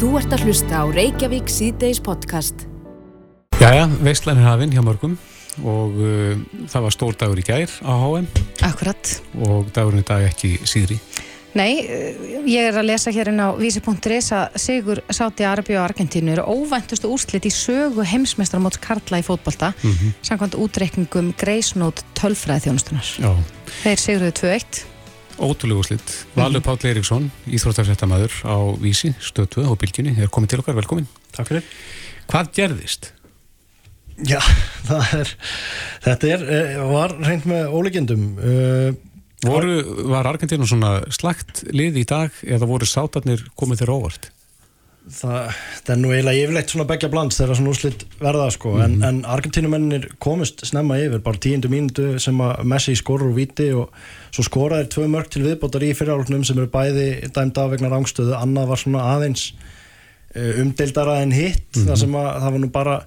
Þú ert að hlusta á Reykjavík síðdeis podcast. Jæja, veistlæn er hafinn hjá mörgum og uh, það var stór dagur í gær á HM Akkurat. og dagurinn í dag ekki síðri. Nei, eh, ég er að lesa hér inn á vísi.is að Sigur Sáti Arabi og Argentínu eru óvæntustu úrslit í sögu heimsmeistramóts Karla í fótbolta mm -hmm. samkvæmt útreikningum Greisnót tölfræði þjónustunar. Já, Þeir sigruðu 2-1. Ótrúlegu slitt. Valur Páll Eiríksson, íþróttafréttamaður á Vísi, stöðtöð og bylginni, er komin til okkar, velkomin. Takk fyrir. Hvað gerðist? Já, það er, þetta er, eh, var reynd með ólegjendum. Uh, Voru, var Argentínu svona slagt lið í dag eða voru sátarnir komið þeirra óvart? Það, það er nú eiginlega yfirleitt svona begja blands þegar svona úrslit verða sko, en, en Argentínumennir komust snemma yfir, bara tíundu mínútu sem að Messi skorur úr viti og svo skoraðir tvö mörg til viðbótar í fyrirálfnum sem eru bæði dæmd af vegna rángstöðu, annað var svona aðeins uh, umdeildara en hitt, þar sem að það var nú bara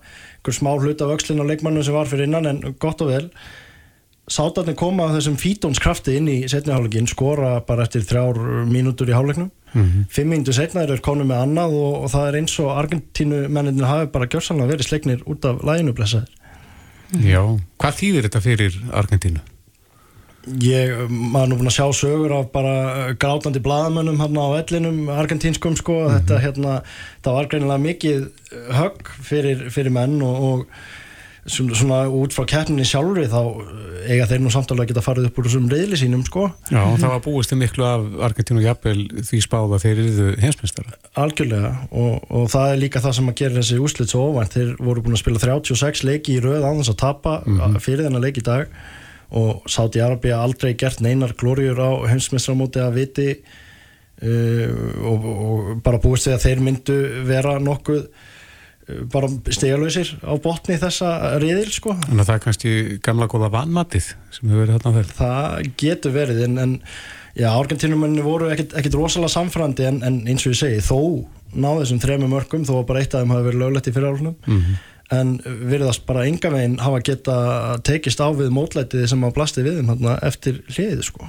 einhver smá hlut af öxlin á leikmannu sem var fyrir innan en gott og vel. Sátarnir koma þessum fítónskrafti inn í setnihálegin, skora bara eftir þrjár mínútur í háleiknum fimm mínútur setna eru konum með annað og, og það er eins og Argentínu menninir hafi bara gjörsanlega verið sleiknir út af læginu blessaðir. Já. Hvað þýðir þetta fyrir Argentínu? Ég, maður er nú búin að sjá sögur af bara grátandi blaðamönnum hérna á ellinum argentínskum sko, þetta hérna, það var greinilega mikið högg fyrir, fyrir menn og, og svona, svona út frá keppninni sjálfri þá eiga þeir nú samtalið að geta farið upp úr þessum reyðli sínum sko. Já, það var búist til miklu af Argentínu og jafnvel því spáða þeir eruðu heimsmeistara. algjörlega og, og það er líka það sem að gera þessi úslit svo óvænt. Þeir voru búin að spila 36 leiki í án þess að tapa fyrir þennan leik í dag. Og Sáti Arabia aldrei gert neinar glóriur á heimsmeistramóti að viti uh, og, og bara búist við að þeir myndu vera nokkuð bara stegalöysir á botni þessa riðil sko Þannig að það er kannski gamla góða vanmatið sem hefur verið þarna fyrir. það getur verið en, en já, Argentínumenni voru ekkit rosalega samfrandi en, en eins og ég segi, þó náðu þessum þremur mörgum, þó bara eitt af þeim hafi verið löglegt í fyrirálfnum en virðast bara enga veginn hafa geta tekist á við mótlætið sem að blasti við þarna eftir hliðið sko.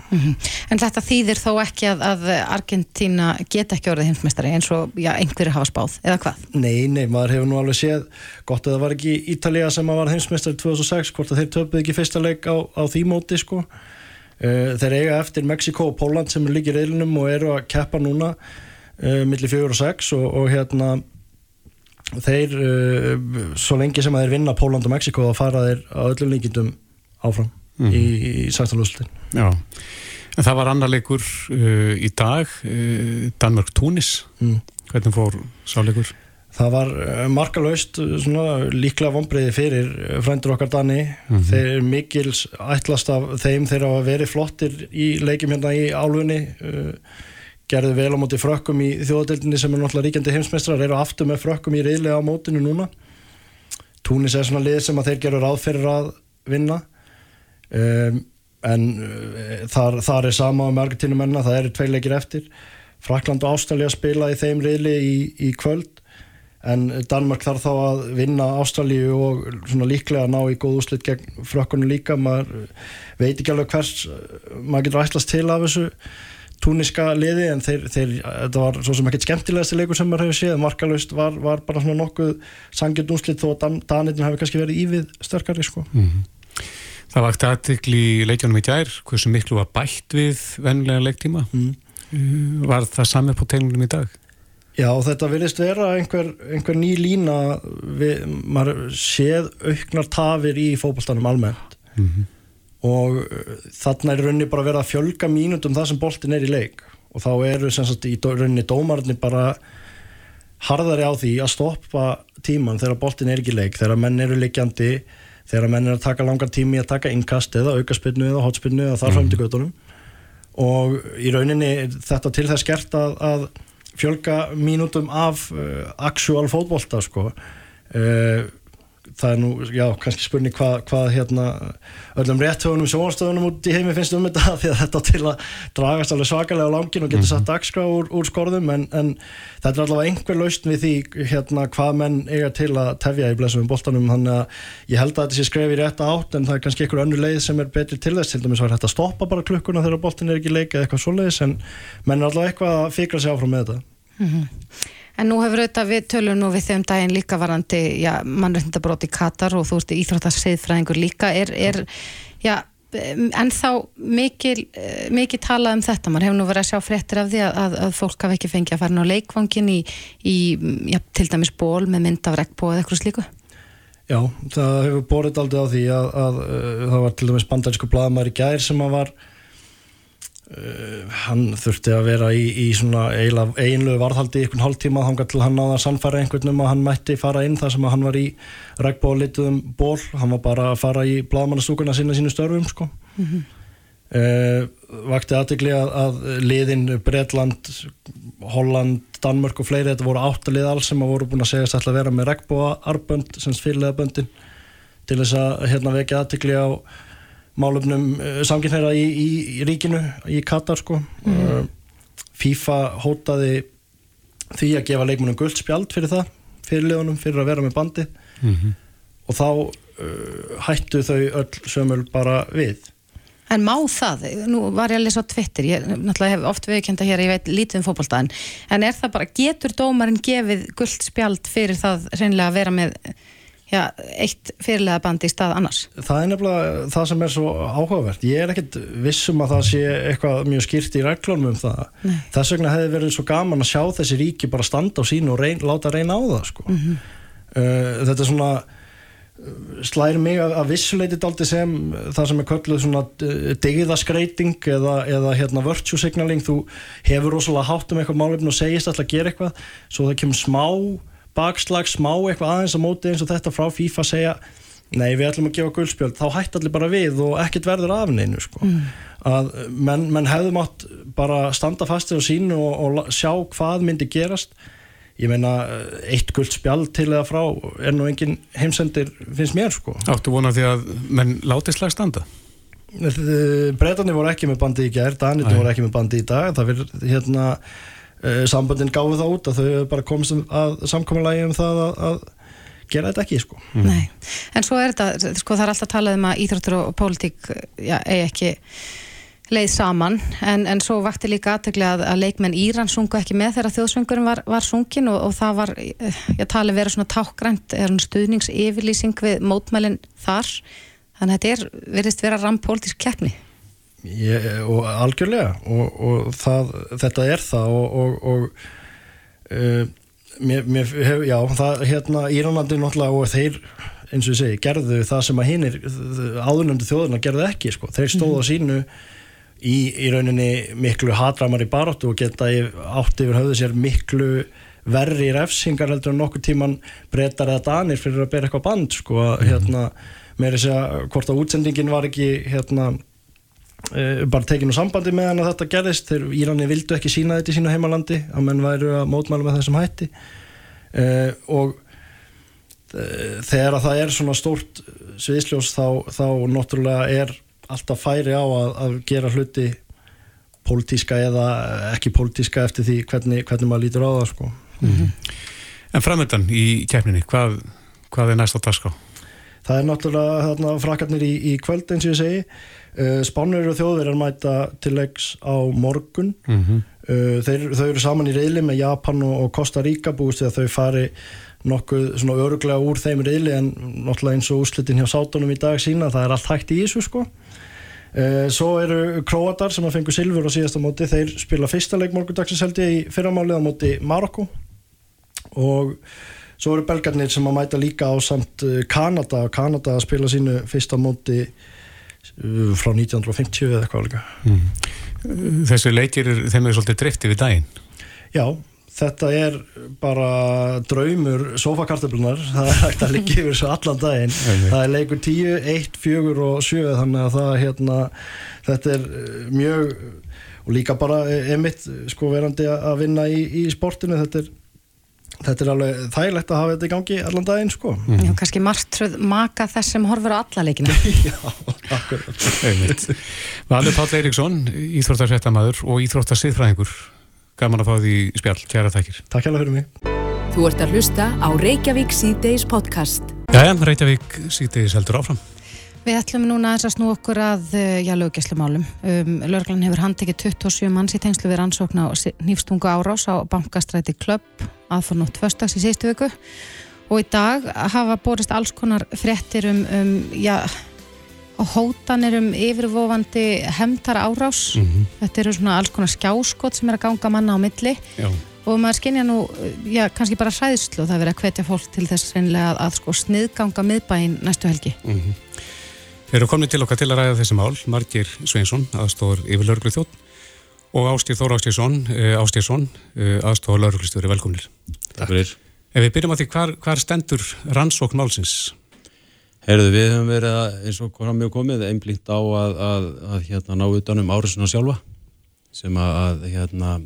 En þetta þýðir þó ekki að, að Argentína geta ekki orðið heimsmeistari eins og já, einhverju hafa spáð, eða hvað? Nei, nei, maður hefur nú alveg séð gott að það var ekki Ítalía sem að var heimsmeistari 2006, hvort að þeir töpuð ekki fyrsta leik á, á því móti sko. uh, þeir eiga eftir Mexiko og Póland sem er líkir eilinum og eru að keppa núna uh, millir 4 og 6 og, og hérna þeir, uh, svo lengi sem að þeir vinna Póland og Mexiko þá fara þeir á öllum líkindum áfram í, í sættalúslutin Já, en það var annar leikur uh, í dag, uh, Danmörk-Túnis. Mm. Hvernig fór sáleikur? Það var markalaust svona, líklega vonbreiði fyrir frændur okkar Dani þeir mikils ætlast af þeim þeir hafa verið flottir í leikjum hérna í álfunni uh, gerðu vel á móti frökkum í þjóðadeildinni sem er náttúrulega ríkjandi heimsmeistrar eru aftur með frökkum í reyðlega á mótinu núna. Túnis er svona lið sem að þeir gerur ráð fyrir að vinna. Um, en uh, þar, þar er sama um Argentínumenna, það eru tvei leikir eftir. Frakland og Ástralja spila í þeim reyðli í, í kvöld en Danmark þarf þá að vinna Ástralju og svona líklega ná í góð úslit gegn frökkunum líka. Maður veit ekki alveg hvers maður getur ætlast til af þessu túniska liði en þeir, þeir, þetta var svo sem ekkert skemmtilegasti leikur sem maður hefur séð, markalust var, var bara svona nokkuð sangjörn úslit þó að Dan, Danirnir hefur kannski verið ívið sterkari sko. Það vakti aðtikli í leikjónum í gær, hversu miklu var bætt við vennilega leiktíma. Mm. Var það samið på tegnum í dag? Já, þetta virðist vera einhver, einhver ný lína við, maður séð auknar tafir í fótboltanum almennt og uh, þarna er rauninni bara verið að fjölga mínútum það sem boltin er í leik. Og þá eru sem sagt í rauninni dómarnir bara harðari á því að stoppa tíman þegar boltin er ekki í leik, þegar menn eru leikjandi þegar menn er að taka langar tími að taka innkast eða aukaspinnu eða hotspinnu eða þar fram til göttunum og í rauninni þetta til þess gert að, að fjölga mínútum af uh, actual fótbolta sko. Uh, það er nú, já, kannski spurning hvað, hvað hérna öllum réttöfunum sjónastöðunum út í heimi finnst um þetta því að þetta til að dragast alveg svakalega á langin og getur satt dagskrá úr, úr skorðum en, en þetta er allavega einhver lausn við því hérna hvað menn eiga til að tefja í blessum boltanum þannig að ég held að þetta sé skref í rétta átt en það er kannski einhver önnur leið sem er betri til þess til dæmis var þetta að stoppa bara klukkuna þegar boltin er ekki leik eða eitthvað svoleiðis en menn er allavega eitthvað að En nú hefur auðvitað við tölum nú við þeim daginn líka varandi, já, mannreitndabrót í Katar og þú veist, íþróttarsiðfræðingur líka, er, er, já, en þá mikil, mikil talað um þetta, mann hefur nú verið að sjá fréttir af því að, að, að fólk hafi ekki fengið að fara ná leikvangin í, í já, til dæmis ból með mynd af regnbó eða eitthvað slíku. Já, það hefur borðið aldrei á því að, að, að það var til dæmis bandarísku bladamæri gær sem að var Uh, hann þurfti að vera í, í svona einlegu varðhaldi í einhvern hálftíma þá til hann náða að sannfæra einhvern um að hann mætti fara inn þar sem hann var í regnbólituðum ból, hann var bara að fara í bladamannastúkuna sinna sínu störfum sko. mm -hmm. uh, vakti aðtegli að, að liðin Breitland, Holland Danmörk og fleiri, þetta voru áttalið alls sem voru búin að segja að vera með regnbóarbönd sem fyrirlega böndin til þess að hérna vekja aðtegli á málumnum uh, samkynneira í, í, í ríkinu í Katar sko mm -hmm. FIFA hótaði því að gefa leikmunum guldspjald fyrir það fyrirlegunum, fyrir að vera með bandi mm -hmm. og þá uh, hættu þau öll sömul bara við En má það, nú var ég að lesa á Twitter, ég náttúrulega hef oft viðkjönda hér, ég veit lítið um fókbaltaðin, en er það bara, getur dómarinn gefið guldspjald fyrir það reynilega að vera með já, eitt fyrirlega band í stað annars Það er nefnilega það sem er svo áhugavert ég er ekkert vissum að það sé eitthvað mjög skýrt í reglunum um það Nei. þess vegna hefði verið svo gaman að sjá þessi ríki bara standa á sínu og reyn, láta reyna á það sko. mm -hmm. uh, þetta er svona slæri mig að, að vissuleiti daldi sem það sem er kölluð svona uh, digðaskreiting eða, eða hérna virtue signaling, þú hefur rosalega hátt um eitthvað málefn og segist alltaf að gera eitthvað svo það kemur smá bakslag, smá eitthvað aðeins á móti eins og þetta frá FIFA segja nei við ætlum að gefa guldspjöld þá hætti allir bara við og ekkert verður af neinu sko. mm. að menn, menn hefðum átt bara standa fastir á sínu og, og sjá hvað myndi gerast ég meina eitt guldspjald til eða frá er nú engin heimsendir finnst mér sko Áttu vonað því að menn láti slag standa? Breitarni voru ekki með bandi í gerð Daniti voru ekki með bandi í dag það fyrir hérna samböndin gáði það út að þau bara komst að samkominlægi um það að, að gera þetta ekki sko. Mm. Nei, en svo er þetta, sko það er alltaf talað um að íþróttur og pólitík já, eigi ekki leið saman, en, en svo vakti líka aðtöklega að, að leikmenn Íran sungu ekki með þegar þjóðsvöngurum var, var sungin og, og það var, eh, ég tali verið svona tákgrænt, er hann stuðningsyfirlýsing við mótmælinn þar þannig að þetta er, verðist vera rampolítisk keppni Ég, og algjörlega og, og það, þetta er það og, og, og uh, mér, mér hef, já, það hérna Íránandi náttúrulega og þeir eins og ég segi, gerðu það sem að hinnir áðurnöndu þjóðurna gerðu ekki sko. þeir stóðu á mhm. sínu í, í rauninni miklu hatramar í baróttu og geta átt yfir höfðu sér miklu verri refsingar heldur en nokkur tíman breytar eða danir fyrir að bera eitthvað band sko, mm. hérna, með þess að hvort að útsendingin var ekki hérna bara tekinu sambandi með hann að þetta gerðist þegar Írani vildu ekki sína þetta í sínu heimalandi að menn væru að mótmála með þessum hætti uh, og uh, þegar að það er svona stórt sviðsljós þá, þá náttúrulega er alltaf færi á að, að gera hluti pólitíska eða ekki pólitíska eftir því hvernig, hvernig maður lítur á það sko. mm -hmm. En framöndan í kefninni, hvað, hvað er næst á dagskrá? Það er náttúrulega frakarnir í, í kvöld eins og ég segi Spánur og þjóðverðar mæta til leiks á morgun. Mm -hmm. þeir, þau eru saman í reyli með Japan og, og Costa Rica búist að þau fari nokkuð svona öruglega úr þeim reyli en náttúrulega eins og úslitin hjá sátunum í dag sína það er allt hægt í þessu sko. Uh, svo eru Kroatar sem að fengu silfur á síðasta móti, þeir spila fyrsta leik morgundagsins held ég í fyrramálið á móti Marokko. Og svo eru belgarnir sem að mæta líka á samt Kanada, Kanada að spila sínu fyrsta móti frá 1950 eða eitthvað alveg mm. Þessu leikir þeim er svolítið driftið við daginn. Já, þetta er bara draumur sofakartablunar það er hægt að liggja yfir svo allan daginn. Það er leikur 10, 1, 4 og 7 þannig að það hérna þetta er uh, mjög og líka bara emitt sko verandi að vinna í, í sportinu þetta er þetta er alveg þægilegt að hafa þetta í gangi allan daginn sko. Mm. Já, kannski margtröð maka þess sem horfur á alla leikina. Já, akkurat. Valur Páll Eiríksson, íþróttarsættamæður og íþróttarsiðfræðingur gaman að fá því spjall, kæra takkir Takk það fyrir mig. Þú ert að hlusta á Reykjavík C-Days podcast. Jæja, Reykjavík C-Days heldur áfram. Við ætlum núna að snú okkur að eh, já, löggjæslemálum. Um, Lörglann hefur handtekið 27 manns í tengslu við rannsókn á nýfstungu árás á bankastræti Klöpp aðfornótt förstags í síðustu viku og í dag hafa borist alls konar fréttir um, um já, hótanir um yfirvofandi hemtar árás. Mhm. Þetta eru svona alls konar skjáskot sem er að ganga manna á milli Já, og maður skinja nú, já, kannski bara hræðslu og það er verið að hvetja fólk til þess reynilega að, að sko sniðganga miðbæinn næstu helgi. mhm. Þeir eru komin til okkar til að ræða þessi mál, Margir Sveinsson, aðstóður yfir lauruglu þjótt og Ástýr Þór Ástýrsson, Ástýrsson, aðstóður lauruglustjóri, velkomnir. Takk fyrir. Ef við byrjum á því, hvar, hvar stendur rannsókn málsins? Heyrðu, við höfum verið að, eins og hvað mjög komið, einblíkt á að, að, að hérna, ná utanum árusuna sjálfa sem að, að hérna,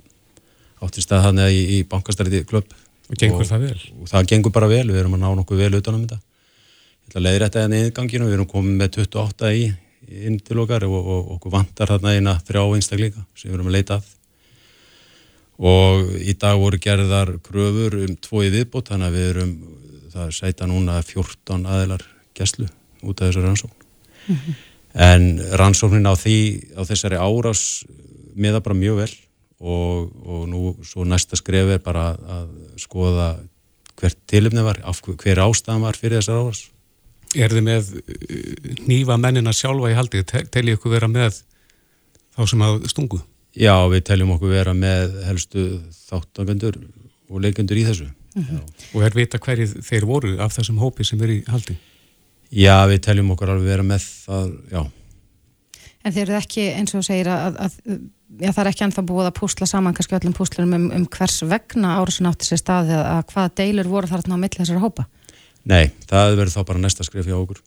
átti stað hann í, í bankastræti klubb. Og gengur það vel? Og það gengur bara vel, við erum að ná nokkuð vel utanum þetta. Ég ætla að leiðrætta þetta hérna í ynganginu, við erum komið með 28 í inn til okkar og, og okkur vantar þarna eina þrjá einstaklinga sem við erum að leita að. Og í dag voru gerðar kröfur um tvo í viðbót, þannig að við erum, það sæta núna 14 aðilar gæslu út af þessu rannsókn. En rannsóknin á því, á þessari árás miða bara mjög vel og, og nú svo næsta skref er bara að skoða hvert tilumni var, hver ástæðan var fyrir þessar árás. Er þið með uh, nýfa mennina sjálfa í haldið? Te- Teljið ykkur vera með þá sem að stungu? Já, við teljum okkur vera með helstu þáttakendur og leikendur í þessu. Já. Og er vita hverjir þeir voru af þessum hópi sem er í haldi? Já, við teljum okkur alveg vera með það, já. En þeir eru ekki, eins og segir, að, að já, það er ekki ennþá búið að púsla saman kannski öllum púslunum um, um hvers vegna árásin átti sér staði að, að hvaða deilur voru þarna á milli þessara hópa. Nei, það verður þá bara næsta skref hjá okkur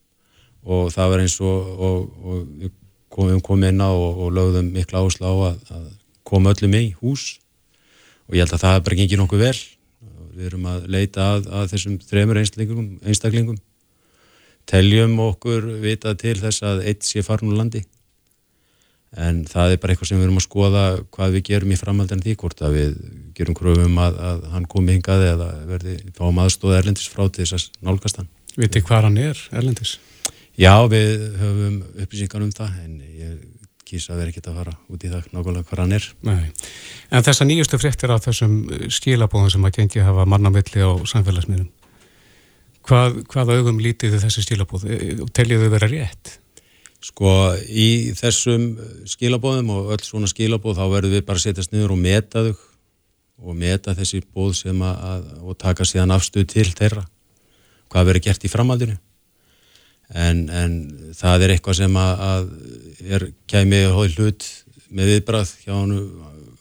og það verður eins og, og, og komum komið inn á og, og lögðum mikla áherslu á að, að koma öllum í hús og ég held að það er bara gengið nokkuð vel. Við erum að leita að, að þessum þremur einstaklingum, einstaklingum. Teljum okkur vita til þess að eitt sé farin úr landi en það er bara eitthvað sem við erum að skoða hvað við gerum í framhaldan því hvort að við gerum kröfum að, að hann komi hingað eða verði fáum aðstóða erlendis frá til þess að nálgast hann. Vitið hvað hann er, Erlendis? Já, við höfum upplýsingar um það en ég kýsa að vera ekkert að fara út í það nákvæmlega hvað hann er. Nei. En þessa nýjustu fréttir af þessum skilabóðum sem að gengi hafa mannamilli á samfélagsmiðlum, hvað, hvað augum lítið þessi skilabóð og teljið þau vera rétt? Sko í þessum skilabóðum og öll svona skilabóð þá verðum við bara að setjast niður og meta þau og meta þessi bóð sem að, að og taka síðan afstuð til þeirra hvað verður gert í framhaldinu. En, en það er eitthvað sem að, að er kæmið hóði hlut með viðbrað hjá hann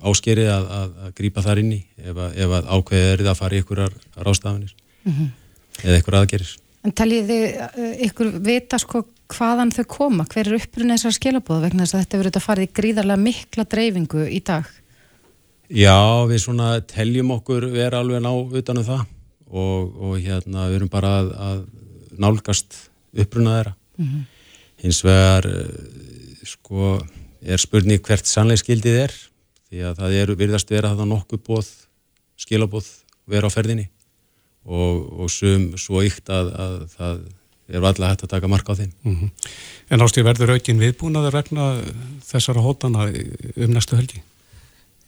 áskeri að, að, að grípa þar inn í ef, að, ef að ákveðið er það að fara í ykkurar rástafanir eða ykkur aðgerir En teljið þið uh, ykkur vita sko hvaðan þau koma, hver er upprunni þessar skilabóða vegna þess að þetta verður þetta farið í gríðarlega mikla dreifingu í dag? Já, við svona teljum okkur vera alveg ná utanum það og, og hérna við erum bara að, að nálgast uppruna þeirra. Hins vegar eh, sko er spurning hvert sannleiksgildið er því að það er virðast vera það nokkuð bóð, skilabóð vera á ferðinni og, og sum svo ykt að, að það er allega hægt að taka marka á þeim. Mm En ástýr verður aukin viðbúnaður vegna þessara hótana um næstu helgi?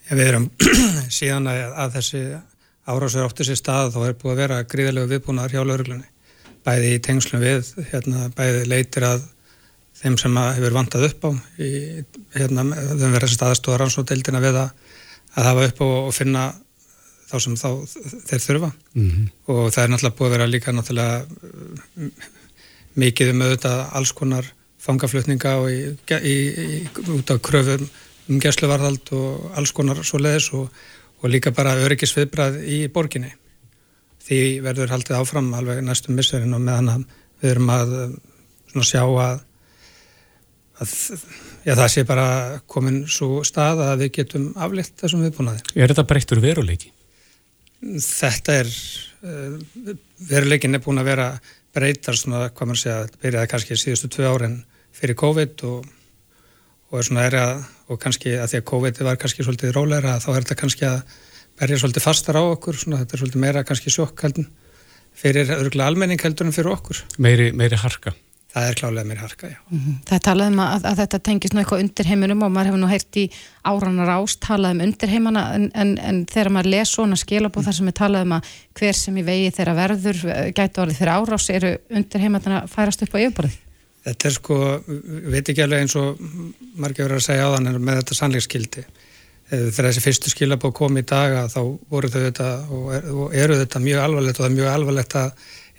Ja, við erum síðan að, að þessi árásur átti sér stað þá er búið að vera gríðarlega viðbúnaðar hjá lauruglunni. Bæði í tengslum við, hérna, bæði leitir að þeim sem að hefur vantað upp á í, hérna, þeim verður þessi staðastóðar ansóðdeildina við að, að hafa upp á og finna þá sem þá þeir þurfa Mm og það er náttúrulega búið að vera líka náttúrulega mm, mikið um auðvitað alls konar fangaflutninga og í, í, í, út af kröfum um gæsluvarðald og alls konar svo leiðis og, og líka bara öryggisviðbrað í borginni. Því verður haldið áfram alveg næstum misserinn og meðan að við erum að um, svona sjá að, að já, það sé bara komin svo stað að við getum aflitt þessum viðbúnaði. Er þetta breyttur veruleiki? Þetta er, uh, veruleikin er búin að vera breytar svona, hvað maður segja, þetta byrjaði kannski síðustu tvö árin fyrir COVID og, og er svona er að, og kannski að því að COVID var kannski svolítið róleira, þá er þetta kannski að berja svolítið fastar á okkur, svona þetta er svolítið meira kannski sjokk heldun fyrir örgulega almenning heldur en fyrir okkur. Meiri, meiri harka? Það er klálega mér harka, já. Mm -hmm. Það er talað um að, að þetta tengis nú eitthvað undir heiminum og maður hefur nú heyrt í áranar ást talað um undir heimana en, en, en þegar maður les svona skilabóð þar sem er talað um að hver sem í vegi þeirra verður eh, gætu orðið þeirra árás eru undir heimana færast upp á yfirborðið. Þetta er sko, veit ekki alveg eins og margir verður að segja á þann með þetta sannleikskildi. Þegar þessi fyrstu skilabóð kom í daga þá voru þau þetta og, er, og eru þetta mjög alvarlegt og það er mjög alvarlegt að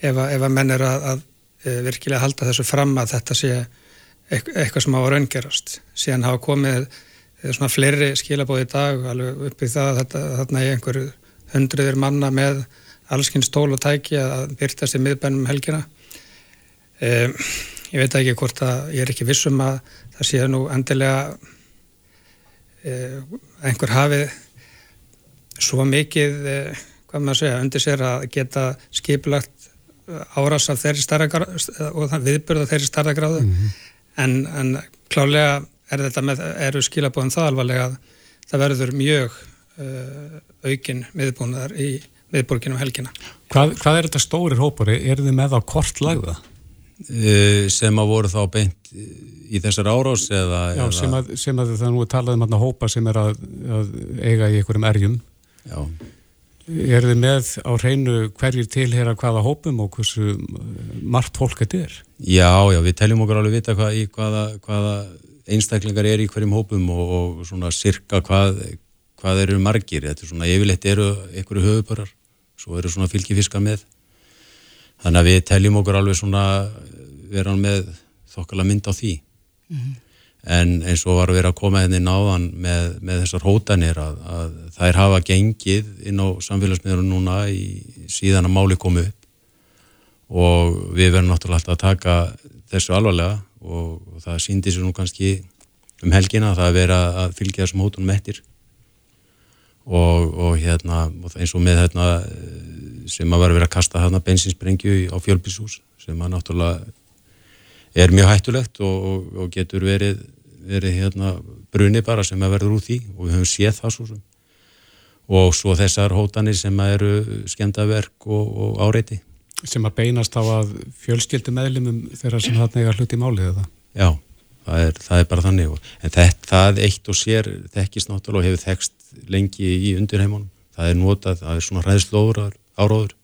ef að, ef að menn er að, að Eh, virkilega halda þessu fram að þetta sé eitthvað sem á að raungerast. Síðan hafa komið eh, svona fleiri skilabóði í dag alveg uppið það að þetta, þarna er einhverju hundruður manna með allskinn stól og tæki að byrtast í miðbænum helgina. Um, ég veit ekki hvort að ég er ekki vissum að það sé nú endilega um, einhver hafið svo mikið um, hvað maður segja, undir sér að geta skipilagt árás af þeirri starra og viðbörð af þeirri starra gráðu mm -hmm. en, en klálega er þetta með, eru skilabóðum það alvarlega að það verður mjög uh, aukin miðbúnaðar í miðborginum helgina. Hvað, hvað er þetta stórir hópari? Er þið með á kort lagða? Uh, sem að voru þá beint í þessar árás eða... Já, eða... sem að, sem að það nú er talað um hópa sem er að, að eiga í einhverjum erjum. Já. Er þið með á hreinu hverjir tilhera hvaða hópum og hversu margt fólk þetta er? Já, já, við teljum okkur alveg vita hvað, hvaða, hvaða einstaklingar er í hverjum hópum og, og svona sirka hvað, hvað eru margir. Þetta er svona yfirleitt eru einhverju höfubörar, svo eru svona fylgifiska með. Þannig að við teljum okkur alveg svona vera með þokkala mynd á því. Mm -hmm en eins og var að vera að koma henni hérna náðan með, með þessar hótanir að, að þær hafa gengið inn á samfélagsmiðurum núna í, síðan að máli komu upp. Og við verðum náttúrulega alltaf að taka þessu alvarlega og, og það síndi sér nú kannski um helgina að það er verið að fylgja þessum hótunum eftir. Og, og hérna eins og með hérna sem að vera að vera að kasta hérna bensinsprengju á fjölbísús sem að náttúrulega er mjög hættulegt og, og getur verið verið hérna bruni bara sem að verður úr því og við höfum séð það svo sem. Og svo þessar hótanir sem að eru skemdaverk og, og áreiti. Sem að beinast á að fjölskyldu meðlumum þeirra sem hann eiga hluti í málið eða? Já, það er, það er bara þannig. En þetta, það eitt og sér þekkist náttúrulega og hefur þekst lengi í undirheimunum, það er notað það er svona ræðslóður áróður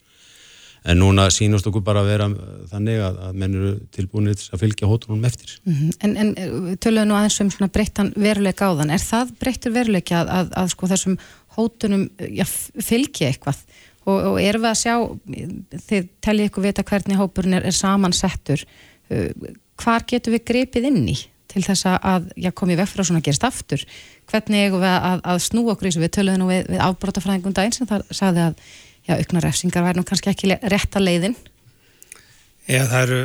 en núna sínast okkur bara að vera þannig að, að menn eru tilbúinir að fylgja hótunum eftir. Mm -hmm. En, en eh, töluðu nú aðeins um svona breyttan veruleika áðan, er það breyttur veruleika að, að, að sko þessum hótunum já, fylgja eitthvað og, og erum við að sjá, þið tellið ykkur vita hvernig hópurinn er, er samansettur, hvar getur við grepið inn í til þess að já, komið vekk frá svona að gerast aftur, hvernig eigum við að snú okkur í þessu, við töluðu nú við, við afbrótafræðingum daginn sem það sagði að já, aukna refsingar væri nú kannski ekki rétt að leiðin? Já, það eru,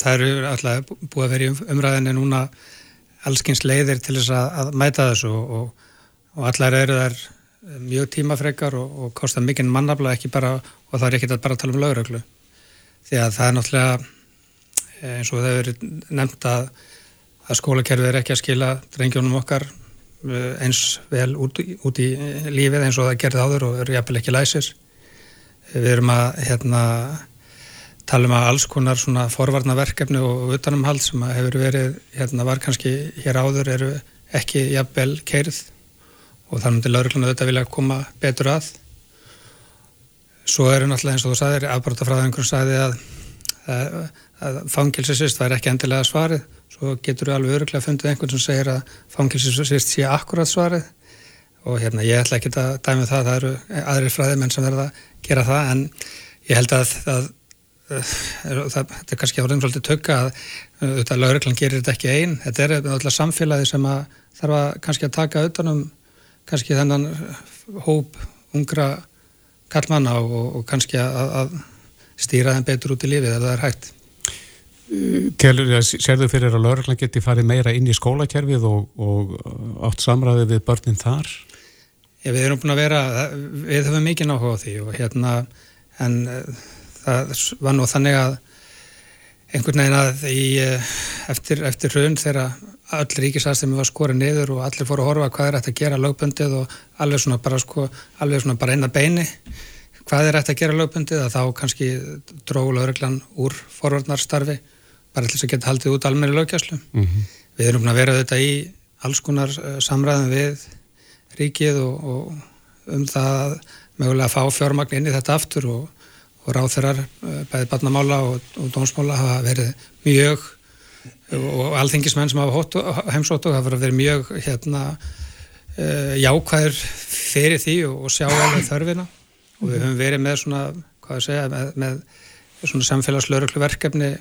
það eru alltaf búið að vera í umræðinni núna allskins leiðir til þess að, að mæta þessu og, og, allar eru þær mjög tímafrekar og, og kostar mikinn mannafla ekki bara, og það er ekki að bara tala um lauröglu því að það er náttúrulega eh, eins og það eru nefnt að, að skólakerfið er ekki að skila drengjónum okkar eins vel út, út í lífið eins og það gerði áður og eru jafnvel ekki læsir. Við erum að hérna, tala um að alls konar svona forvarnaverkefni og utanumhald sem hefur verið, hérna var kannski hér áður eru ekki jafnvel keirð og þar myndir lauruglan auðvitað vilja koma betur að. Svo eru náttúrulega eins og þú sagðir, afbrótafræðingur sagði að, að, að fangilsisist væri ekki endilega svarið svo getur við alveg öruglega fundið einhvern sem segir að fangilsisvist sé akkurat svarið. Og hérna ég ætla ekki að dæmi um það, það eru aðrir fræðimenn sem verða að gera það en ég held að, að, að, að þetta er kannski árið umfaldið tökka að þetta lauruglan gerir þetta ekki einn, þetta er alltaf samfélagi sem að þarf að kannski að taka utanum kannski þennan hóp ungra kallmanna og, og kannski að stýra þeim betur út í lífið ef það er hægt Telur þið að sérðu fyrir að lauruglan geti farið meira inn í skólakerfið og, og átt samræði við börnin þar? Já, við erum búin að vera, við höfum mikið náhuga á því og hérna, en uh, það var nú þannig að einhvern veginn að í, uh, eftir, eftir raun þegar öll ríkisastemi var skorið niður og allir fóru að horfa hvað er hægt að gera lögbundið og allir svona bara sko, allir svona bara einna beini hvað er hægt að gera lögbundið að þá kannski dróðu lauruglan úr forvarnarstarfi bara til þess að geta haldið út almenni löggjæslu. Mm -hmm. Við erum að vera þetta í alls konar uh, samræðum við ríkið og, og um það mögulega að fá fjármagn inn í þetta aftur og, og ráþurar uh, bæðið barnamála og, og dónsmála hafa verið mjög og alþengismenn sem hafa heimsóttu hafa verið mjög hérna, uh, jákvæður fyrir því og sjá alveg þörfina og við höfum verið með svona, hvað ég segja, með, með svona samfélagslöruglu verkefni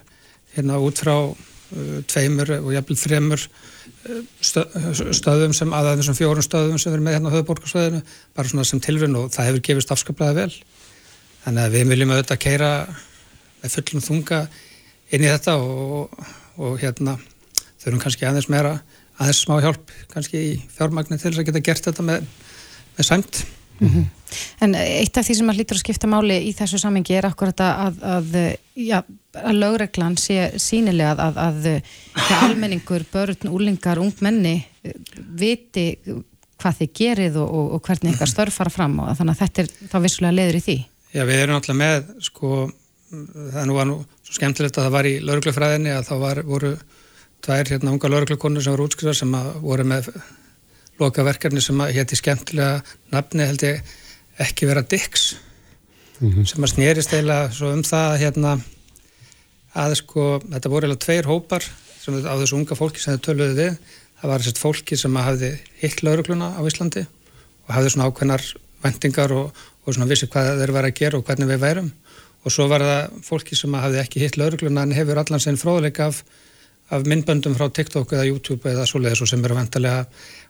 hérna út frá uh, tveimur og jafnvel þremur uh, stöðum sem, að þessum fjórun stöðum sem erum með hérna á höfuborgarsvæðinu, bara svona sem tilrun og það hefur gefist afskaplega vel. Þannig að við viljum auðvitað keira með fullum þunga inn í þetta og, og hérna þurfum kannski aðeins meira, aðeins smá hjálp kannski í fjármagnin til þess að geta gert þetta með, með sæmt. Mm -hmm. En eitt af því sem að lítur að skipta máli í þessu samengi er akkurat að, að, já, að lögreglan sé sínilega að, að almenningur, börn, úlingar, ungmenni viti hvað þið gerið og, og, og hvernig ykkar störf fara fram og þannig að þetta er þá vissulega leður í því. Já, við erum alltaf með, sko, það nú var nú svo skemmtilegt að það var í lauruglufræðinni að þá var, voru tvær hérna unga lauruglukonur sem voru útskriðar sem voru með loka verkefni sem hétti skemmtilega nafni held ég ekki vera Dix mm -hmm. sem að snýrist eila svo um það hérna að sko þetta voru eða tveir hópar sem á þessu unga fólki sem þau töluði við það var þessast fólki sem hafði hitt laurugluna á Íslandi og hafði svona ákveðnar vendingar og, og svona vissi hvað þeir var að gera og hvernig við værum og svo var það fólki sem hafði ekki hitt laurugluna en hefur allan sinn fróðleik af, af myndböndum frá TikTok eða YouTube eða svoleiðis og sem eru vendarlega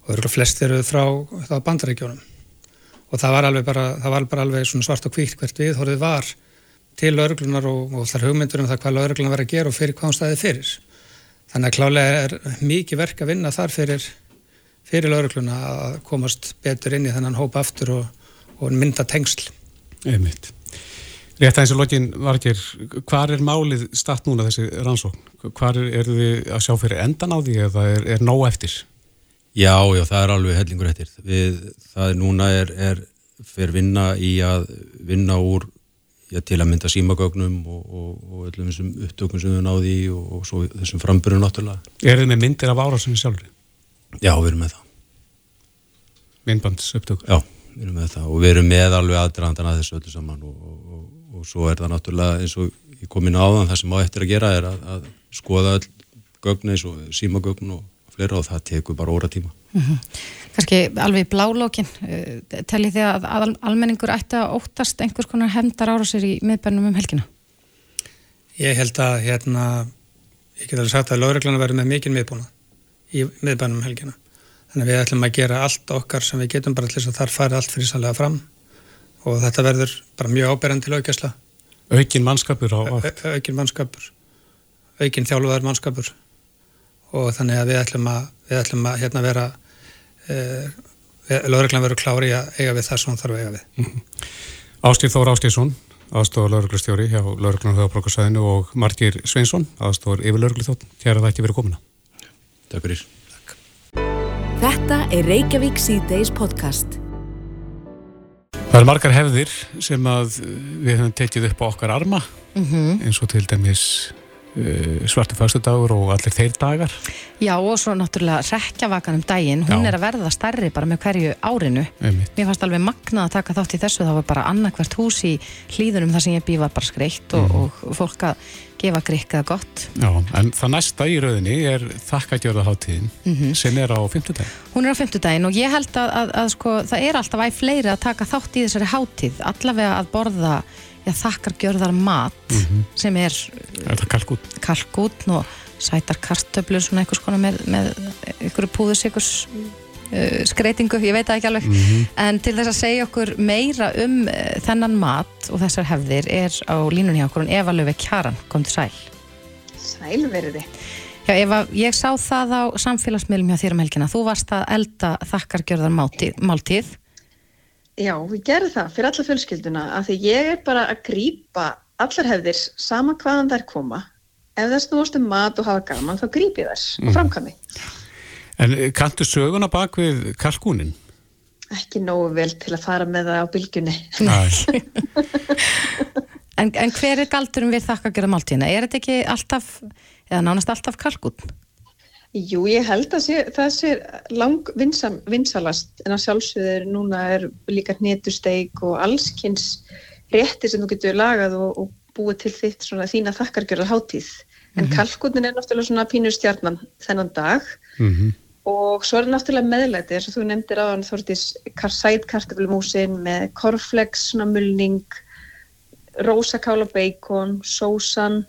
og eru flest eru frá bandarækjónum og það var alveg bara, var bara alveg svart og kvíkt hvert við horfið var til lauruglunar og, og þar hugmyndur um það hvað lauruglunar verið að gera og fyrir hvaðan staði fyrir. Þannig að klálega er mikið verk að vinna þar fyrir fyrir laurugluna að komast betur inn í þennan hópa aftur og, og mynda tengsl. Einmitt. Rétt aðeins í lokin var ekki hvað er málið statt núna þessi rannsókn? Hvað er, er þið að sjá fyrir endan á því eða er, er nóg eftir? Já, já, það er alveg hellingur eftir. Við, það er núna er, er fyrir vinna í að vinna úr já, til að mynda símagögnum og, og, og öllum þessum upptökum sem við náðum í og, og svo þessum frambyrjum náttúrulega. Er þið með myndir af árásinu sjálfur? Já, við erum með það. Myndbands upptök? Já, við erum með það og við erum með alveg aðdraðandan að þessu öllu saman og svo er það náttúrulega eins og ég kom inn á þann það sem á eftir að gera er að, að skoða öll gögn eins og símagögn og fleira og það tekur bara óra tíma. Mm -hmm. Kanski alveg í blálókin, uh, tellið þið að, að almenningur ætti að óttast einhvers konar hefndar ára sér í miðbænum um helgina? Ég held að hérna, ég get alveg sagt að lauruglan verður með mikil miðbúna í miðbænum um helgina. Þannig að við ætlum að gera allt okkar sem við getum bara til þess að þar fari allt fyrir sannlega fram og þetta verður bara mjög áberandi til aukjæsla. Aukin mannskapur á allt? Aukin mannskapur, aukin þjálfuðar mannskapur og þannig að við ætlum að, við ætlum að hérna vera eh, lögreglan verður klári að eiga við það sem þarf að eiga við mm -hmm. Ástýr Þór Ástíðsson aðstofar lögreglustjóri hjá lögreglan höfabrókarsæðinu og Margir Sveinsson aðstofar yfir lögregluþótt, hér að það ekki verið komina Takk fyrir Takk. Þetta er Reykjavík C-Days podcast Það eru margar hefðir sem við höfum tekið upp á okkar arma mm -hmm. eins og til dæmis svartu fyrstudagur og allir þeir dagar Já og svo náttúrulega rekjavakan um daginn, hún Já. er að verða starri bara með hverju árinu Einmitt. Mér fannst alveg magnað að taka þátt í þessu það var bara annarkvært hús í hlýðunum þar sem ég bý var bara skreitt og, mm. og fólk að gefa grikkaða gott Já, en það næsta í rauninni er þakkætjörðaháttíðin mm -hmm. sem er á fymtudagin Hún er á fymtudagin og ég held að, að, að sko, það er alltaf æg fleiri að taka þátt í þessari háttíð allavega að borða já, þakkargjörðar mat mm -hmm. sem er kalkút? og sætar kartöblur svona einhvers konar með, með einhverju púðusikurs uh, skreitingu, ég veit það ekki alveg. Mm -hmm. en til þess að segja okkur meira um uh, þennan mat og þessar hefðir er á línunni hjá okkur Eva Löfveig Kjaran, kom til sæl Sælverði Já Eva, ég sá það á samfélagsmiðlum hjá þér um helgina, þú varst að elda þakkargjörðar máltíð Já, við gerum það fyrir alla fjölskylduna af því ég er bara að grýpa allar hefðir sama hvaðan þær koma ef það snúast um mat og hafa gaman þá grýpi þess mm. og framkvæmi En eh, kanntu söguna bak við kalkúnin? Ekki nógu vel til að fara með það á bylgunni en, en hver er galdurum við þakka að gera máltíðina? Er þetta ekki alltaf eða nánast alltaf kalkun? Jú, ég held að sé, það sé lang vinsam, vinsalast en að sjálfsögður núna er líka hnetusteik og allskynns rétti sem þú getur lagað og, og búið til þitt svona þína þakkargjörða hátíð. En mm -hmm. kalkunin er náttúrulega svona pínustjarnan þennan dag mm -hmm. og svo er það náttúrulega meðlæti eins og þú nefndir á hann þórtís sætkartaflumúsin með korflex, svona mulning, rósakála beikon, sósan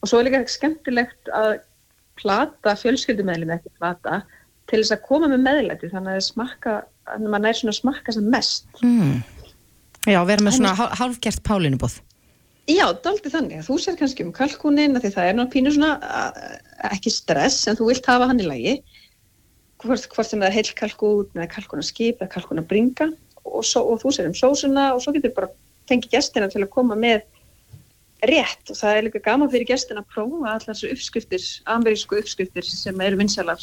og svo er líka skemmtilegt að plata fjölskyldumæli með ekki plata til þess að koma með meðlæti þannig að smakka, þannig að maður nær svona að smakka sem mest. Mm. Já, vera með svona hálfgert pálinu bóð Já, daldi þannig. Að þú sér kannski um kalkunin því það er náttúrulega pínu svona ekki stress en þú vilt hafa hann í lagi. Hvort, hvort sem það er heil kalkun með kalkunarskip eða kalkunarbringa og, og þú sér um sósuna og svo getur bara fengið gestina til að koma með rétt og það er líka gaman fyrir gestin að prófa allar þessu uppskriftir, amerísku uppskriftir sem eru vinsalar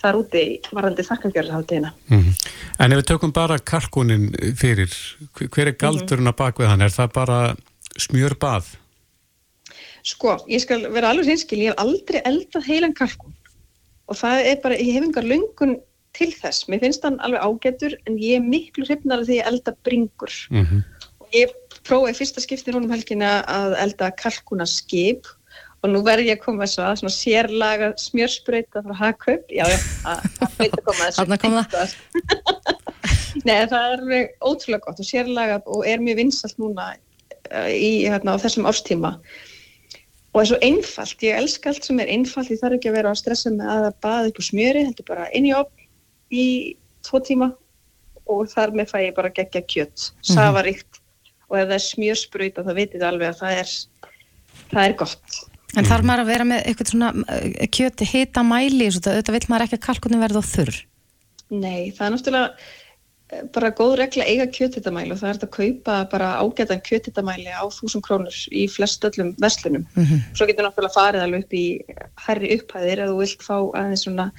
þar úti varandi þakkargjörðaháttíðina. Mm -hmm. En ef við tökum bara kalkunin fyrir, hver er galdurinn að baka við hann? Er það bara smjör bað? Sko, ég skal vera alveg hinskil, ég hef aldrei eldað heilan kalkun og það er bara, ég hef engar lungun til þess. Mér finnst hann alveg ágættur en ég er miklu hrifnar af því að elda bringur mm -hmm. og ég prófaði fyrsta skipti núna um helgina að elda kalkunaskip og nú verður ég að koma þess að svona sérlaga smjörspröyta frá Hagkaup. Já, já, það veit að koma þess að koma það. Nei, það er ótrúlega gott og sérlaga og er mjög vinsalt núna eh, í hérna, þessum ástíma og það er svo einfalt, ég elska allt sem er einfalt, ég þarf ekki að vera að stressa með að baða úr smjöri, þetta er bara inn í opn í tvo tíma og þar með fæ ég bara gegja kjött, mhm. safaríkt og ef það er smjörspröyta þá veitir það alveg að það er, það er gott. En þarf maður að vera með eitthvað svona eh, kjöti hita mæli þetta vil maður ekki að kalkunin verða á þurr? Nei, það er náttúrulega eh, bara góð regla eiga kjötitamæli og það er að kaupa bara ágætan kjötitamæli á þúsund krónur í flest öllum verslunum. Mm -hmm. Svo getur náttúrulega farið alveg upp í herri upphæðir að þú vilt fá aðeins svona